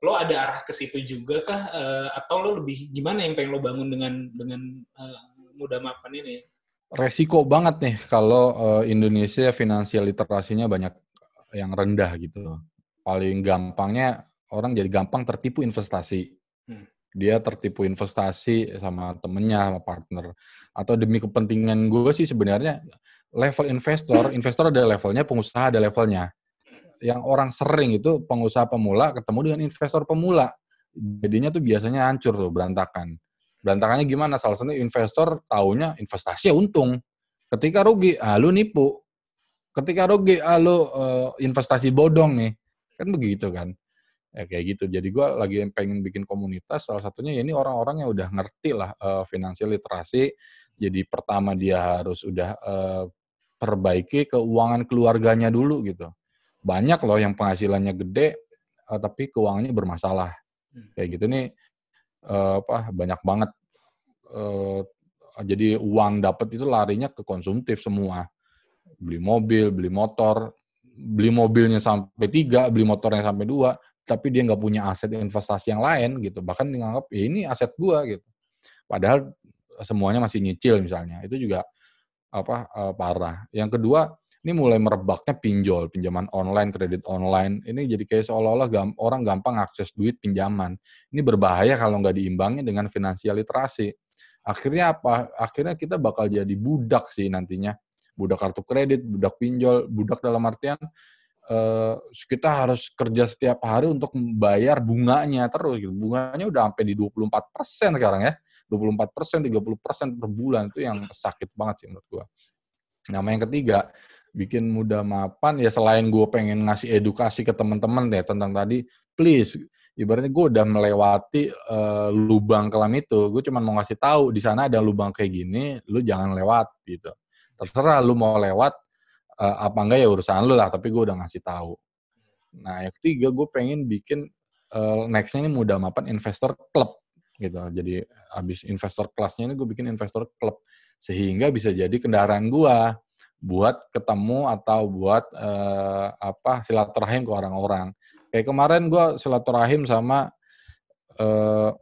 Lo ada arah ke situ juga kah? Eh, atau lo lebih gimana yang pengen lo bangun dengan dengan eh, muda mapan ini Resiko banget nih kalau eh, Indonesia finansial literasinya banyak yang rendah gitu. paling gampangnya orang jadi gampang tertipu investasi. Hmm. Dia tertipu investasi sama temennya, sama partner. Atau demi kepentingan gue sih sebenarnya level investor, investor ada levelnya, pengusaha ada levelnya. Yang orang sering itu pengusaha pemula ketemu dengan investor pemula. Jadinya tuh biasanya hancur tuh, berantakan. Berantakannya gimana? Salah satu investor taunya investasi ya untung. Ketika rugi, ah lu nipu. Ketika rugi, ah lu eh, investasi bodong nih. Kan begitu kan ya kayak gitu. Jadi gue lagi pengen bikin komunitas. Salah satunya ya ini orang-orang yang udah ngerti lah uh, finansial literasi. Jadi pertama dia harus udah uh, perbaiki keuangan keluarganya dulu gitu. Banyak loh yang penghasilannya gede, uh, tapi keuangannya bermasalah. Kayak gitu nih uh, apa banyak banget. Uh, jadi uang dapat itu larinya ke konsumtif semua. Beli mobil, beli motor, beli mobilnya sampai tiga, beli motornya sampai dua, tapi dia nggak punya aset investasi yang lain gitu bahkan dianggap ya ini aset gua gitu padahal semuanya masih nyicil misalnya itu juga apa uh, parah yang kedua ini mulai merebaknya pinjol pinjaman online kredit online ini jadi kayak seolah-olah gam, orang gampang akses duit pinjaman ini berbahaya kalau nggak diimbangi dengan finansial literasi akhirnya apa akhirnya kita bakal jadi budak sih nantinya budak kartu kredit budak pinjol budak dalam artian uh, kita harus kerja setiap hari untuk membayar bunganya terus gitu. Bunganya udah sampai di 24 persen sekarang ya. 24 persen, 30 persen per bulan itu yang sakit banget sih menurut gua. Nama yang ketiga, bikin mudah mapan ya selain gue pengen ngasih edukasi ke teman-teman deh tentang tadi, please ibaratnya gue udah melewati uh, lubang kelam itu, gue cuma mau ngasih tahu di sana ada lubang kayak gini, lu jangan lewat gitu. Terserah lu mau lewat, uh, apa enggak ya urusan lu lah tapi gue udah ngasih tahu. Nah yang ketiga gue pengen bikin uh, nextnya ini mudah mapan investor club gitu. Jadi abis investor kelasnya ini gue bikin investor club sehingga bisa jadi kendaraan gue buat ketemu atau buat uh, apa silaturahim ke orang-orang kayak kemarin gue silaturahim sama uh,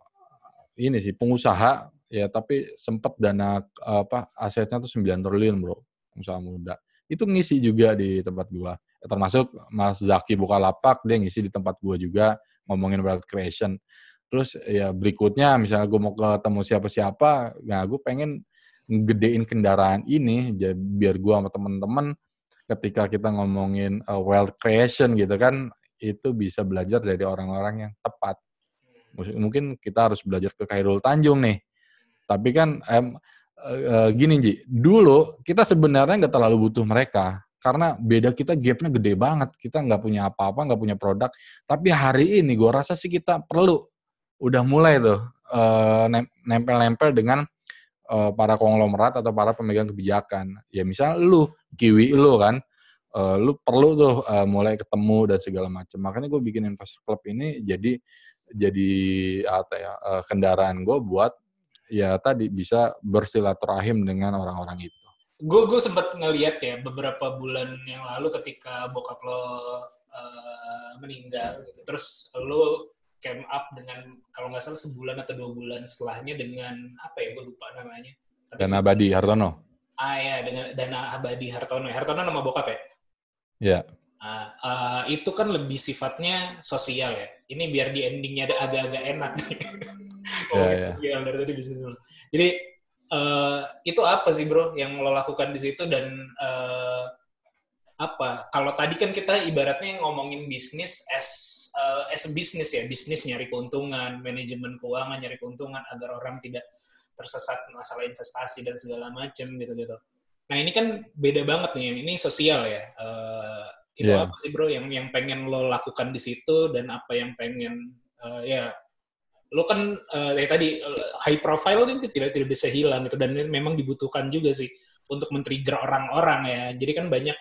ini sih pengusaha ya tapi sempat dana apa asetnya tuh 9 triliun bro pengusaha muda itu ngisi juga di tempat gua. Termasuk Mas Zaki Bukalapak dia ngisi di tempat gua juga ngomongin wealth creation. Terus ya berikutnya misalnya gue mau ketemu siapa-siapa, nah gue pengen gedein kendaraan ini biar gue sama temen-temen ketika kita ngomongin uh, wealth creation gitu kan itu bisa belajar dari orang-orang yang tepat. Mungkin kita harus belajar ke Khairul Tanjung nih. Tapi kan em, uh, gini Ji, dulu kita sebenarnya nggak terlalu butuh mereka karena beda kita gapnya gede banget. Kita nggak punya apa-apa, nggak punya produk. Tapi hari ini gue rasa sih kita perlu udah mulai tuh uh, nempel-nempel dengan uh, para konglomerat atau para pemegang kebijakan. Ya misal lu, kiwi lu kan, uh, lu perlu tuh uh, mulai ketemu dan segala macam. Makanya gue bikin investor club ini jadi jadi apa ya uh, kendaraan gue buat ya tadi bisa bersilaturahim dengan orang-orang itu. Gue gue sempat ngeliat ya beberapa bulan yang lalu ketika bokap lo uh, meninggal gitu. Terus lo came up dengan kalau nggak salah sebulan atau dua bulan setelahnya dengan apa ya gue lupa namanya. Tapi Dana Abadi Hartono. Ah ya dengan Dana Abadi Hartono. Hartono nama bokap ya? Iya. Uh, uh, itu kan lebih sifatnya sosial ya. Ini biar di endingnya ada agak-agak enak oh, yeah, yeah. dari tadi dulu. Jadi uh, itu apa sih bro yang lo lakukan di situ dan uh, apa? Kalau tadi kan kita ibaratnya ngomongin bisnis as uh, as a business ya, bisnis nyari keuntungan, manajemen keuangan nyari keuntungan agar orang tidak tersesat masalah investasi dan segala macam gitu-gitu. Nah ini kan beda banget nih, ini sosial ya. Uh, itu yeah. apa sih bro yang yang pengen lo lakukan di situ dan apa yang pengen uh, ya lo kan uh, ya tadi high profile itu tidak tidak bisa hilang gitu dan memang dibutuhkan juga sih untuk men-trigger orang-orang ya jadi kan banyak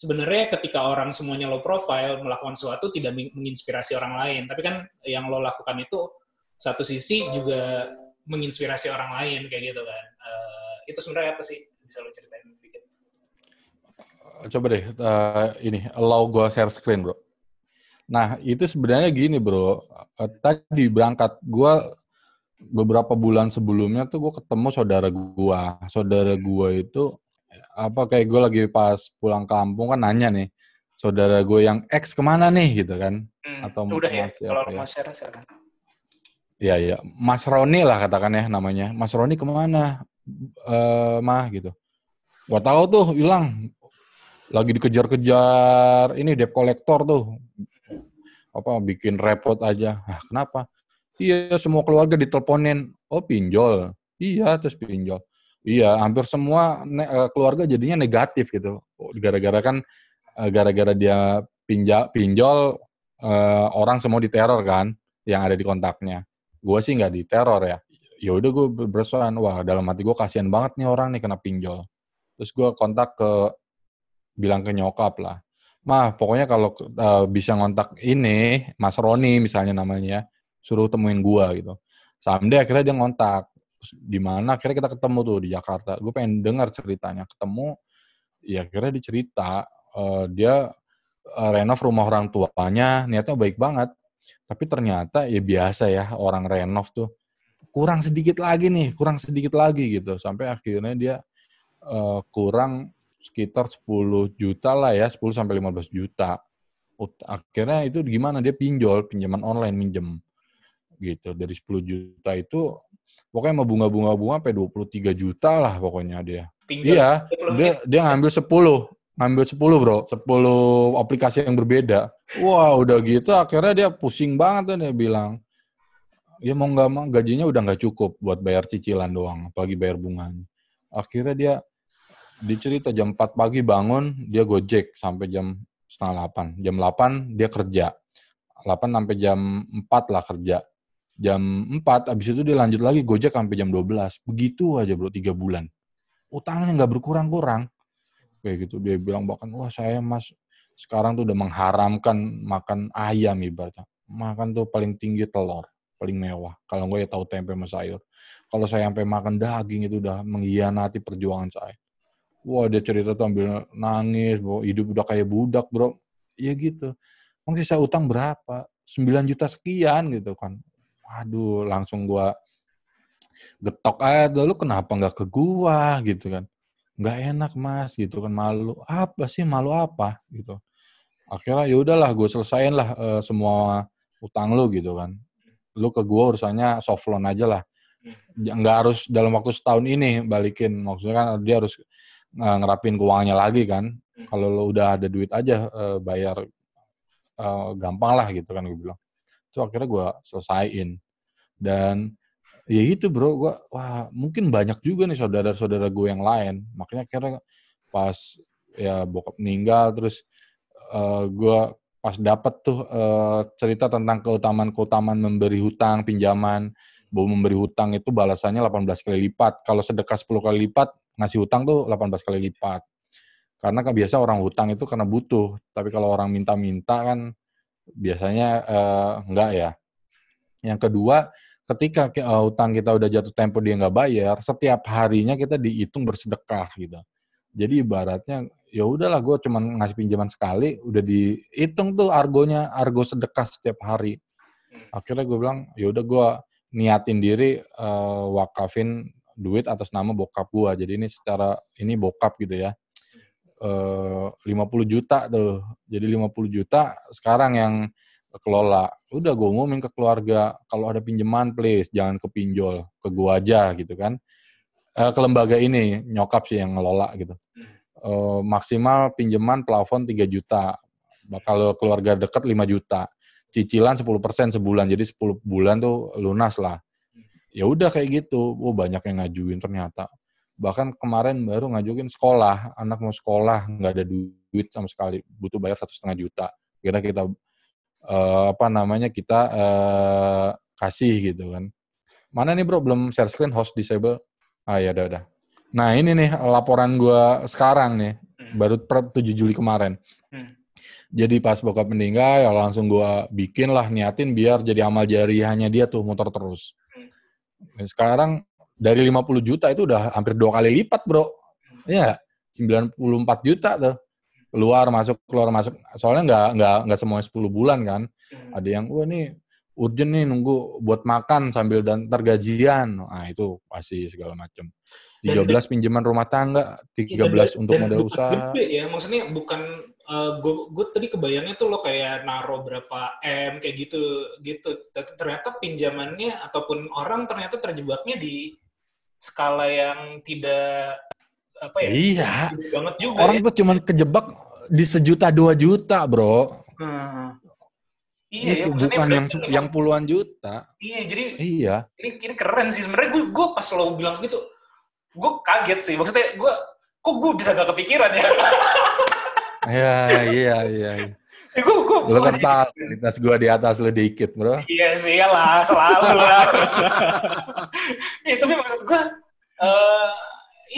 sebenarnya ketika orang semuanya low profile melakukan sesuatu tidak menginspirasi orang lain. Tapi kan yang lo lakukan itu satu sisi juga menginspirasi orang lain kayak gitu kan. Uh, itu sebenarnya apa sih? Bisa lo ceritain coba deh uh, ini allow gue share screen bro. Nah itu sebenarnya gini bro, uh, tadi berangkat gue beberapa bulan sebelumnya tuh gue ketemu saudara gue, saudara gue itu apa kayak gue lagi pas pulang kampung kan nanya nih, saudara gue yang X ke mana nih gitu kan Hmm, Atau udah ya Mas siapa kalau ya? mau share silakan. Iya iya, Mas Roni lah katakan ya namanya. Mas Roni ke mana? Eh mah gitu. Gua tahu tuh hilang. Lagi dikejar-kejar ini debt collector tuh. Apa bikin repot aja. Ah, kenapa? Iya, semua keluarga diteleponin. Oh, pinjol. Iya, terus pinjol. Iya, hampir semua eh, keluarga jadinya negatif gitu. Gara-gara kan eh, gara-gara dia pinjal pinjol eh, orang semua diteror kan yang ada di kontaknya. Gue sih nggak diteror ya. Ya udah gue bersuan wah dalam hati gue kasihan banget nih orang nih kena pinjol. Terus gue kontak ke bilang ke nyokap lah. Mah pokoknya kalau eh, bisa ngontak ini Mas Roni misalnya namanya suruh temuin gue gitu. Someday akhirnya dia ngontak di mana akhirnya kita ketemu tuh di Jakarta gue pengen dengar ceritanya ketemu ya akhirnya dia cerita eh, dia eh, renov rumah orang tuanya niatnya baik banget tapi ternyata ya biasa ya orang renov tuh kurang sedikit lagi nih, kurang sedikit lagi gitu. Sampai akhirnya dia eh, kurang sekitar 10 juta lah ya, 10 sampai 15 juta. Ut- Akhirnya itu gimana dia pinjol, pinjaman online minjem. Gitu. Dari 10 juta itu pokoknya mau bunga-bunga-bunga sampai 23 juta lah pokoknya dia. Pinjol. Iya, 20 dia menit. dia ngambil 10 ngambil 10 bro 10 aplikasi yang berbeda wah udah gitu akhirnya dia pusing banget tuh dia bilang ya mau nggak mau gajinya udah nggak cukup buat bayar cicilan doang apalagi bayar bunganya akhirnya dia dicerita jam 4 pagi bangun dia gojek sampai jam setengah 8 jam 8 dia kerja 8 sampai jam 4 lah kerja jam 4 abis itu dia lanjut lagi gojek sampai jam 12 begitu aja bro 3 bulan. Utangnya nggak berkurang-kurang. Kayak gitu dia bilang bahkan wah saya mas sekarang tuh udah mengharamkan makan ayam ibaratnya. Makan tuh paling tinggi telur paling mewah. Kalau gue ya tahu tempe sama sayur. Kalau saya sampai makan daging itu udah mengkhianati perjuangan saya. Wah dia cerita tuh ambil nangis bahwa hidup udah kayak budak bro. Iya gitu. Emang sisa utang berapa? 9 juta sekian gitu kan waduh langsung gua getok aja lu kenapa nggak ke gua? Gitu kan. Nggak enak mas gitu kan. Malu apa sih? Malu apa? Gitu. Akhirnya ya udahlah gue selesain lah eh, semua utang lu gitu kan. Lu ke gue urusannya soft loan aja lah. Ya, nggak harus dalam waktu setahun ini balikin. Maksudnya kan dia harus eh, ngerapin keuangannya lagi kan. Kalau lu udah ada duit aja eh, bayar eh, gampang lah gitu kan gue bilang itu akhirnya gue selesaiin. Dan ya itu bro gue wah mungkin banyak juga nih saudara-saudara gue yang lain. Makanya akhirnya pas ya bokap meninggal terus eh gue pas dapet tuh eh, cerita tentang keutamaan-keutamaan memberi hutang pinjaman bahwa memberi hutang itu balasannya 18 kali lipat. Kalau sedekah 10 kali lipat ngasih hutang tuh 18 kali lipat. Karena biasa orang hutang itu karena butuh. Tapi kalau orang minta-minta kan biasanya eh, enggak ya yang kedua ketika uh, utang kita udah jatuh tempo dia nggak bayar, setiap harinya kita dihitung bersedekah gitu. Jadi ibaratnya ya udahlah gue cuman ngasih pinjaman sekali, udah dihitung tuh argonya, argo sedekah setiap hari. Akhirnya gue bilang ya udah gue niatin diri uh, wakafin duit atas nama bokap gue. Jadi ini secara ini bokap gitu ya. Eh, 50 juta tuh. Jadi 50 juta sekarang yang kelola. Udah gue umumin ke keluarga, kalau ada pinjaman please jangan ke pinjol, ke gua aja gitu kan. Eh, ke lembaga ini nyokap sih yang ngelola gitu. Eh, maksimal pinjaman plafon 3 juta. Kalau keluarga deket 5 juta. Cicilan 10% sebulan. Jadi 10 bulan tuh lunas lah. Ya udah kayak gitu. Oh, banyak yang ngajuin ternyata. Bahkan kemarin baru ngajuin sekolah, anak mau sekolah nggak ada duit sama sekali, butuh bayar satu setengah juta. Kira kita eh, apa namanya kita eh, kasih gitu kan. Mana nih bro belum share screen host disable? Ah ya udah udah. Nah ini nih laporan gua sekarang nih baru per 7 Juli kemarin. Hmm. Jadi pas bokap meninggal ya langsung gua bikin lah niatin biar jadi amal jariyahnya dia tuh motor terus. Dan sekarang dari 50 juta itu udah hampir dua kali lipat bro. Iya, 94 juta tuh. Keluar masuk keluar masuk. Soalnya nggak nggak nggak semuanya 10 bulan kan. Ada yang wah nih urgent nih nunggu buat makan sambil dan tergajian nah itu pasti segala macam 13 pinjaman rumah tangga 13 Iya, dan- untuk dan modal usaha. Gede ya, maksudnya bukan gue gue tadi kebayangnya tuh lo kayak naro berapa m kayak gitu gitu. Ternyata pinjamannya ataupun orang ternyata terjebaknya di skala yang tidak apa ya? Iya. banget juga. Orang ya. tuh cuman kejebak di sejuta dua juta, bro. Hmm. Iya, ya, itu maksudnya bukan yang yang puluhan juta. Iya, jadi Iya. ini ini keren sih sebenarnya gue gue pas lo bilang gitu gue kaget sih maksudnya gue kok gue bisa gak kepikiran ya Iya, iya, iya. Gue gue Lu kan tahu kualitas gua di atas lu dikit, bro. iya sih lah selalu lah ya, tapi maksud gue eh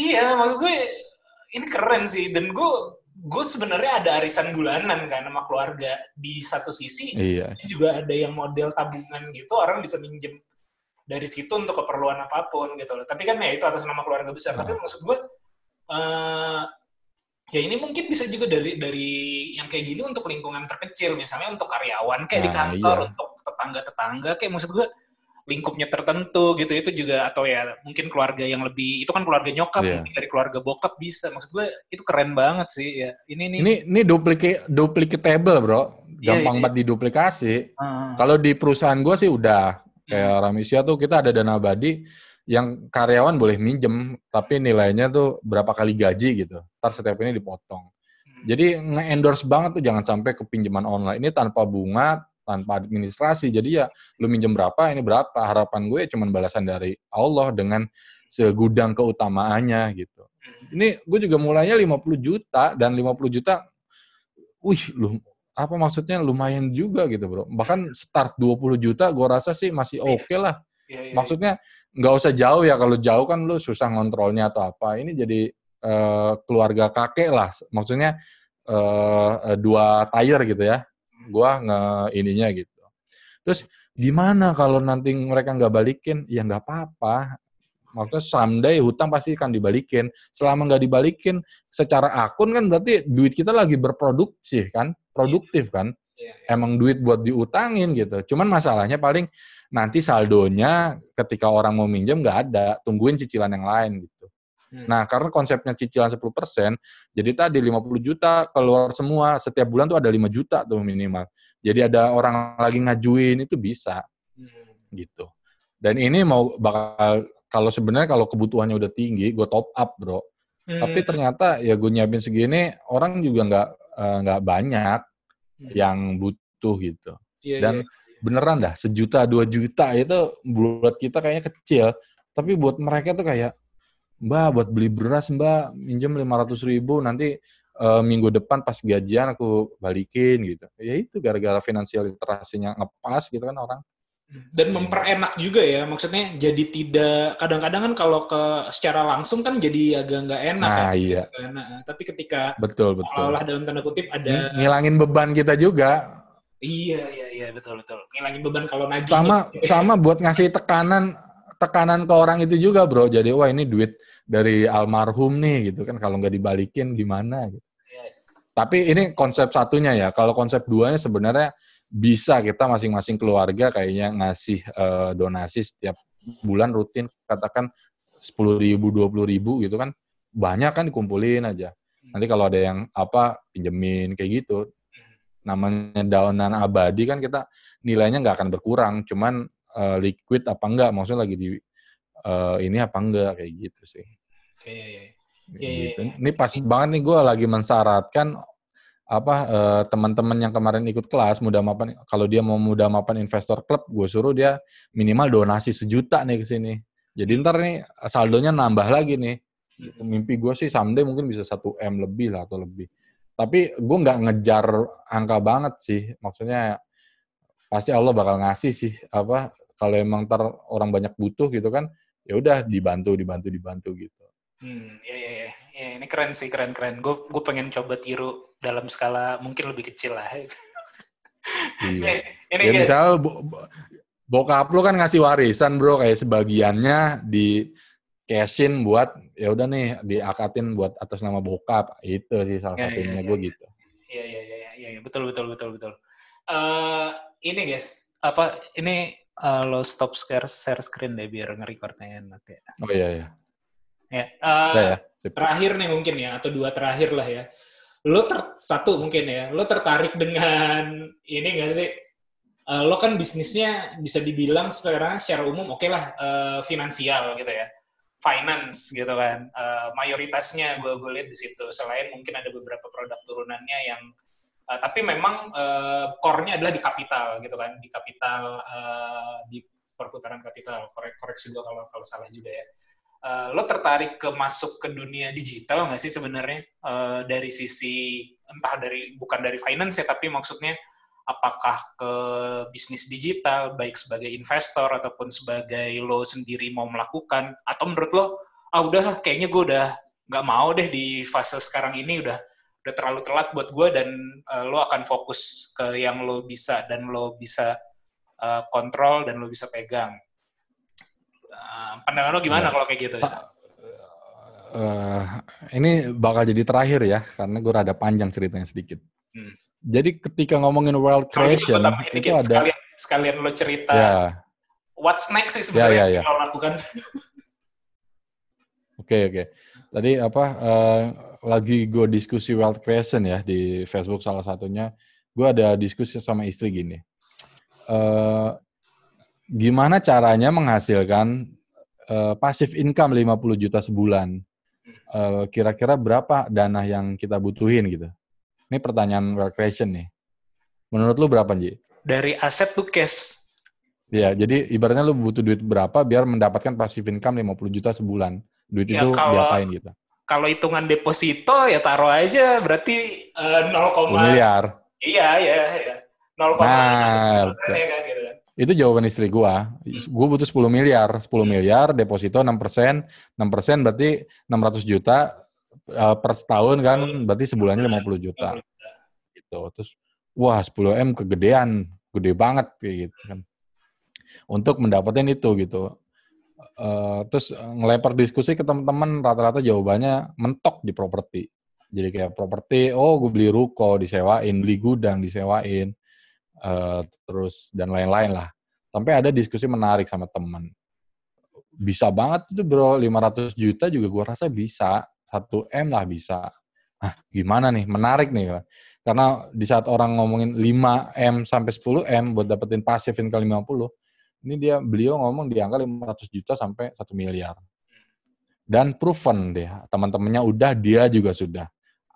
iya maksud gue ini keren sih dan gue gue sebenarnya ada arisan bulanan kan sama keluarga di satu sisi Iya. juga ada yang model tabungan gitu orang bisa minjem dari situ untuk keperluan apa pun gitu loh. Tapi kan ya itu atas nama keluarga besar. Tapi maksud gue eh ya ini mungkin bisa juga dari dari yang kayak gini untuk lingkungan terkecil misalnya untuk karyawan kayak di Nah, kantor iya. untuk tetangga-tetangga kayak maksud gue lingkupnya tertentu gitu itu juga atau ya mungkin keluarga yang lebih itu kan keluarga nyokap Iya. mungkin dari keluarga bokap bisa maksud gue itu keren banget sih ya ini nih Ini ini duplicate duplicatable, bro. Iya, Gampang iya. banget diduplikasi. Ah, Kalau di perusahaan gua sih udah Hmm. kayak Ramisia tuh kita ada dana abadi yang karyawan boleh minjem tapi nilainya tuh berapa kali gaji gitu. Ntar setiap ini dipotong. hmm. Jadi nge-endorse banget tuh jangan sampai ke pinjaman online ini tanpa bunga, tanpa administrasi. Jadi ya lu minjem berapa, ini berapa. Harapan gue cuman balasan dari Allah dengan segudang keutamaannya gitu. Hmm. Ini gue juga mulainya 50 juta dan 50 juta wih lu apa maksudnya lumayan juga gitu bro. Bahkan start 20 juta gue rasa sih masih oke lah. Iya, Maksudnya nggak usah jauh ya kalau jauh kan lu susah ngontrolnya atau apa. Ini jadi eh, keluarga kakek lah. Maksudnya eh, dua tire gitu ya. Gua nge ininya gitu. Terus gimana kalau nanti mereka nggak balikin? Ya nggak apa-apa. Maksudnya someday hutang pasti akan dibalikin. Selama nggak dibalikin, secara akun kan berarti duit kita lagi berproduksi kan, produktif kan. Iya, iya. Emang duit buat diutangin gitu. Cuman masalahnya paling nanti saldonya ketika orang mau minjem nggak ada, tungguin cicilan yang lain gitu. Hmm. Nah, karena konsepnya cicilan 10%, jadi tadi 50 juta keluar semua, setiap bulan tuh ada 5 juta tuh minimal. Jadi ada orang lagi ngajuin itu bisa Hmm. gitu. Dan ini mau bakal kalau sebenarnya kalau kebutuhannya udah tinggi, gue top up bro. Tapi Hmm. ternyata ya gue nyiapin segini, orang juga nggak eh, nggak banyak Hmm. yang butuh gitu. Iya, Dan iya. beneran dah sejuta dua juta itu buat kita kayaknya kecil, tapi buat mereka tuh kayak Mbak buat beli beras Mbak minjem lima ratus ribu nanti eh, minggu depan pas gajian aku balikin gitu. Ya itu gara-gara finansial literasinya ngepas gitu kan orang. Dan memperenak juga ya maksudnya jadi tidak kadang-kadang kan kalau ke secara langsung kan jadi agak nggak enak Nah ya iya Nah, tapi ketika betul betul. seolah dalam tanda kutip ada Ng- Ngilangin beban kita juga. iya iya iya betul betul ngilangin beban kalau nagih Sama sama buat ngasih tekanan tekanan ke orang itu juga bro. Jadi wah ini duit dari almarhum nih gitu kan kalau nggak dibalikin gimana gitu. Iya. Tapi ini konsep satunya ya. Kalau konsep duanya sebenarnya bisa kita masing-masing keluarga kayaknya ngasih eh, donasi setiap bulan rutin katakan sepuluh ribu dua puluh ribu gitu kan banyak kan dikumpulin aja. Nanti kalau ada yang apa pinjemin kayak gitu. Namanya daunan abadi kan kita nilainya nggak akan berkurang, cuman eh, liquid apa enggak maksudnya lagi di eh, ini apa enggak kayak gitu sih. Oke, iya, iya. Iya, iya, gitu. Ini pas banget nih gue lagi mensyaratkan apa eh, teman-teman yang kemarin ikut kelas mudah mapan kalau dia mau mudah mapan investor klub gue suruh dia minimal donasi sejuta nih ke sini. Jadi ntar nih saldonya nambah lagi nih. Mimpi gue sih someday mungkin bisa 1 m lebih lah atau lebih. Tapi gue nggak ngejar angka banget sih. Maksudnya pasti Allah bakal ngasih sih apa kalau emang ntar orang banyak butuh gitu kan ya udah dibantu dibantu dibantu gitu. Hmm, iya, iya, iya. Ya, ini keren sih, keren-keren. Gue gue pengen coba tiru dalam skala mungkin lebih kecil lah. Iya. ini Ya guys, misal bo- bo- bokap lu kan ngasih warisan bro kayak sebagiannya di cashin buat ya udah nih diakatin buat atas nama bokap itu sih salah Ya, ya, satunya ya, gue ya. gitu. Iya, iya, iya, iya, iya, betul, betul, betul, betul. Eh, ini guys, apa ini eh, lo stop share share screen deh biar nge-recordnya enak ya. Oh iya iya. Ya, eh, Udah ya. Terakhir nih mungkin ya atau dua terakhir lah ya. lo ter satu mungkin ya, lo tertarik dengan ini gak sih? Eh, lo kan bisnisnya bisa dibilang sekarang secara umum oke lah eh, finansial gitu ya, finance gitu kan. Eh, mayoritasnya gue lihat di situ. Selain mungkin ada beberapa produk turunannya yang eh, tapi memang eh, core-nya adalah di kapital gitu kan, di kapital eh, di perputaran kapital. Korek koreksi gue kalau kalau salah juga ya. Eh, lo tertarik ke masuk ke dunia digital nggak sih sebenarnya Eh, dari sisi entah dari bukan dari finance ya tapi maksudnya apakah ke bisnis digital baik sebagai investor ataupun sebagai lo sendiri mau melakukan atau menurut lo ah udahlah kayaknya gue udah nggak mau deh di fase sekarang ini udah udah terlalu telat buat gue dan eh, lo akan fokus ke yang lo bisa dan lo bisa kontrol dan lo bisa pegang. Eh, pandangan lo gimana Ya. kalau kayak gitu? Sa- eh, ini bakal jadi terakhir ya, karena gue rada panjang ceritanya sedikit. Hmm. Jadi ketika ngomongin world gitu creation itu dikit, ada, sekalian, sekalian lo cerita ya, what's next sih ya, sebenarnya ya, ya. yang lo lakukan. Oke oke. Tadi apa? eh, lagi gue diskusi world creation ya di Facebook salah satunya. Gue ada diskusi sama istri gini. eh gimana caranya menghasilkan eh, passive income 50 juta sebulan? Eh, Kira-kira berapa dana yang kita butuhin gitu? Ini pertanyaan creation nih. Menurut lu berapa, Ji? Dari aset to cash. Ya, jadi ibaratnya lu butuh duit berapa biar mendapatkan passive income 50 juta sebulan. Duit Ya, itu kalau- diapain gitu? Kalau hitungan deposito ya taruh aja berarti eh, 0, 10 miliar. iya ya ya 0, Nah, persen ya kan gitu kan. Itu jawaban istri gua. Gua butuh 10 miliar. 10 miliar, deposito 6 persen. 6 persen berarti 600 juta eh, per setahun kan. Berarti sebulannya 50 juta. Gitu. Terus, wah 10 M kegedean. Gede banget kayak gitu kan. Untuk mendapatkan itu gitu. Eh, terus eh, ngelempar diskusi ke teman-teman rata-rata jawabannya mentok di properti. Jadi kayak properti, oh gue beli ruko disewain, beli gudang disewain, eh, terus dan lain-lain lah. Sampai ada diskusi menarik sama teman. Bisa banget itu bro, 500 juta juga gue rasa bisa. 1 M lah bisa. Gimana nih? Menarik nih. Karena di saat orang ngomongin 5 M sampai 10 M buat dapetin passive income 50, ini dia beliau ngomong di angka 500 juta sampai 1 miliar. Dan proven deh, teman-temannya udah, dia juga sudah.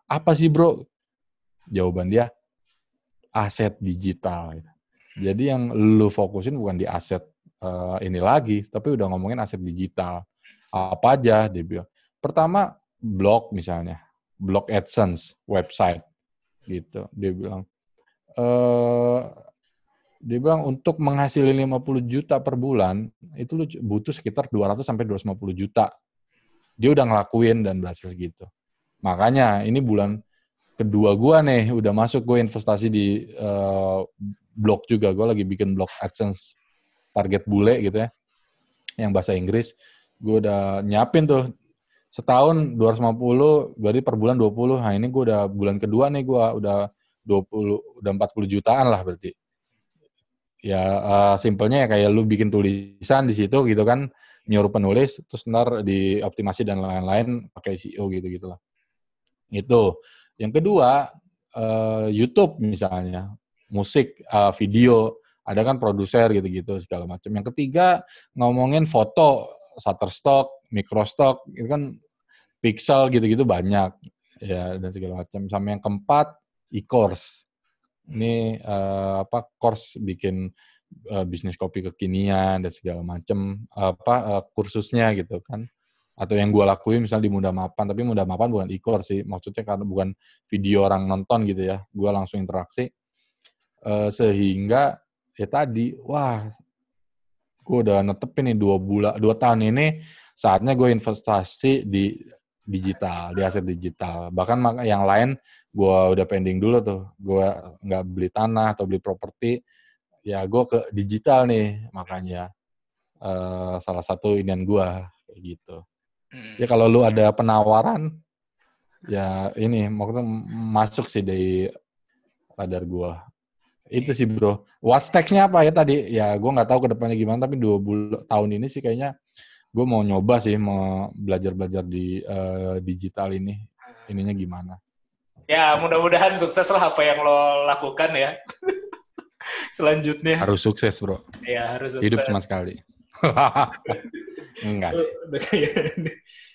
Apa sih bro? Jawaban dia, aset digital. Jadi yang lu fokusin bukan di aset eh, ini lagi, tapi udah ngomongin aset digital. Apa aja dia bilang. Pertama, blog misalnya. Blog AdSense, website. Gitu. Dia bilang, eh dia bilang untuk menghasilkan 50 juta per bulan, itu lu butuh sekitar 200 sampai 250 juta. Dia udah ngelakuin dan berhasil segitu. Makanya ini bulan kedua gua nih udah masuk gue investasi di eh, blog juga. Gue lagi bikin blog AdSense target bule gitu ya. Yang bahasa Inggris. Gue udah nyiapin tuh setahun 250 berarti per bulan 20. Nah, ini gue udah bulan kedua nih gua udah 20 udah 40 jutaan lah berarti. Ya eh, simpelnya ya kayak lu bikin tulisan di situ gitu kan nyuruh penulis terus ntar dioptimasi dan lain-lain pakai SEO gitu gitu lah. Itu. Yang kedua eh, YouTube misalnya, musik, eh, video, ada kan produser gitu-gitu segala macam. Yang ketiga ngomongin foto, Shutterstock, Microstock, itu kan pixel gitu-gitu banyak ya dan segala macam. Sama yang keempat e-course. Ini eh, apa course bikin eh, bisnis kopi kekinian dan segala macam apa eh, kursusnya gitu kan atau yang gue lakuin misalnya di Muda Mapan. Tapi Muda Mapan bukan e-course sih. Maksudnya karena bukan video orang nonton gitu ya. Gue langsung interaksi. Eh, sehingga ya tadi wah gue udah netepin nih dua bulan dua tahun ini saatnya gue investasi di digital di aset digital. Bahkan yang lain gue udah pending dulu tuh. Gue nggak beli tanah atau beli properti. Ya gue ke digital nih makanya eh, salah satu inian gue gitu. Ya kalau lu ada penawaran ya ini maksudnya masuk sih dari radar gua itu sih bro what's next-nya apa ya tadi ya gua nggak tahu ke depannya gimana tapi dua bulan tahun ini sih kayaknya gue mau nyoba sih mau belajar belajar di eh, digital ini ininya gimana Ya, mudah-mudahan sukses lah apa yang lo lakukan ya. Selanjutnya. Harus sukses, bro. Ya, harus sukses. Hidup cuma sekali. Enggak ini.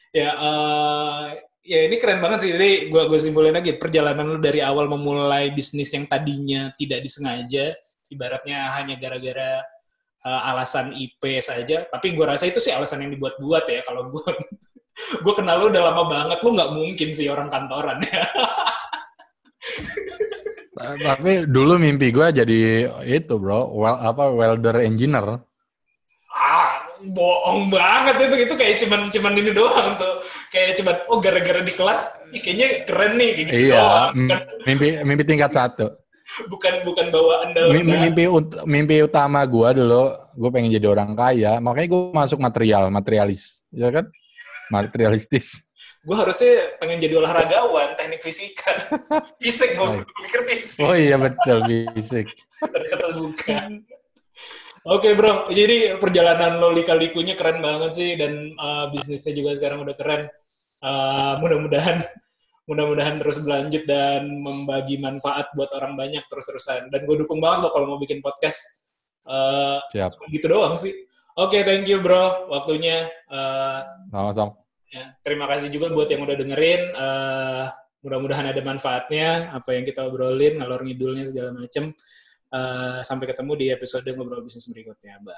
ya, eh, ya ini keren banget sih. Jadi gua gue simpulin lagi perjalanan lu dari awal memulai bisnis yang tadinya tidak disengaja, ibaratnya hanya gara-gara eh, alasan IP saja. Tapi gua rasa itu sih alasan yang dibuat-buat ya. Kalau gua gue kenal lu udah lama banget, lu nggak mungkin sih orang kantoran ya. Eh, Tapi dulu mimpi gue jadi itu, bro. Well, apa welder engineer. Ah, bohong banget itu itu kayak cuman cuman ini doang tuh. Kayak cuman oh gara-gara di kelas, ih, kayaknya keren nih kayak gitu Iya, doang. mimpi mimpi tingkat satu. bukan bukan bawaan dalam Mi- Mimpi ut- mimpi utama gue dulu, gue pengen jadi orang kaya. Makanya gue masuk material, materialis, ya kan? Materialistis. gue harusnya pengen jadi olahragawan teknik fisika fisik gue Oh. pikir fisik Oh iya betul fisik. ternyata bukan oke bro jadi perjalanan lo lika-likunya keren banget sih dan uh, bisnisnya juga sekarang udah keren Uh, mudah-mudahan mudah-mudahan terus berlanjut dan membagi manfaat buat orang banyak terus-terusan dan gue dukung banget lo kalau mau bikin podcast Uh, Siap. gitu doang sih oke thank you bro waktunya Uh, Sama-sama. Ya, terima kasih juga buat yang udah dengerin. Eh, mudah-mudahan ada manfaatnya apa yang kita obrolin, ngalor ngidulnya segala macem. Eh, sampai ketemu di episode ngobrol bisnis berikutnya. Bye.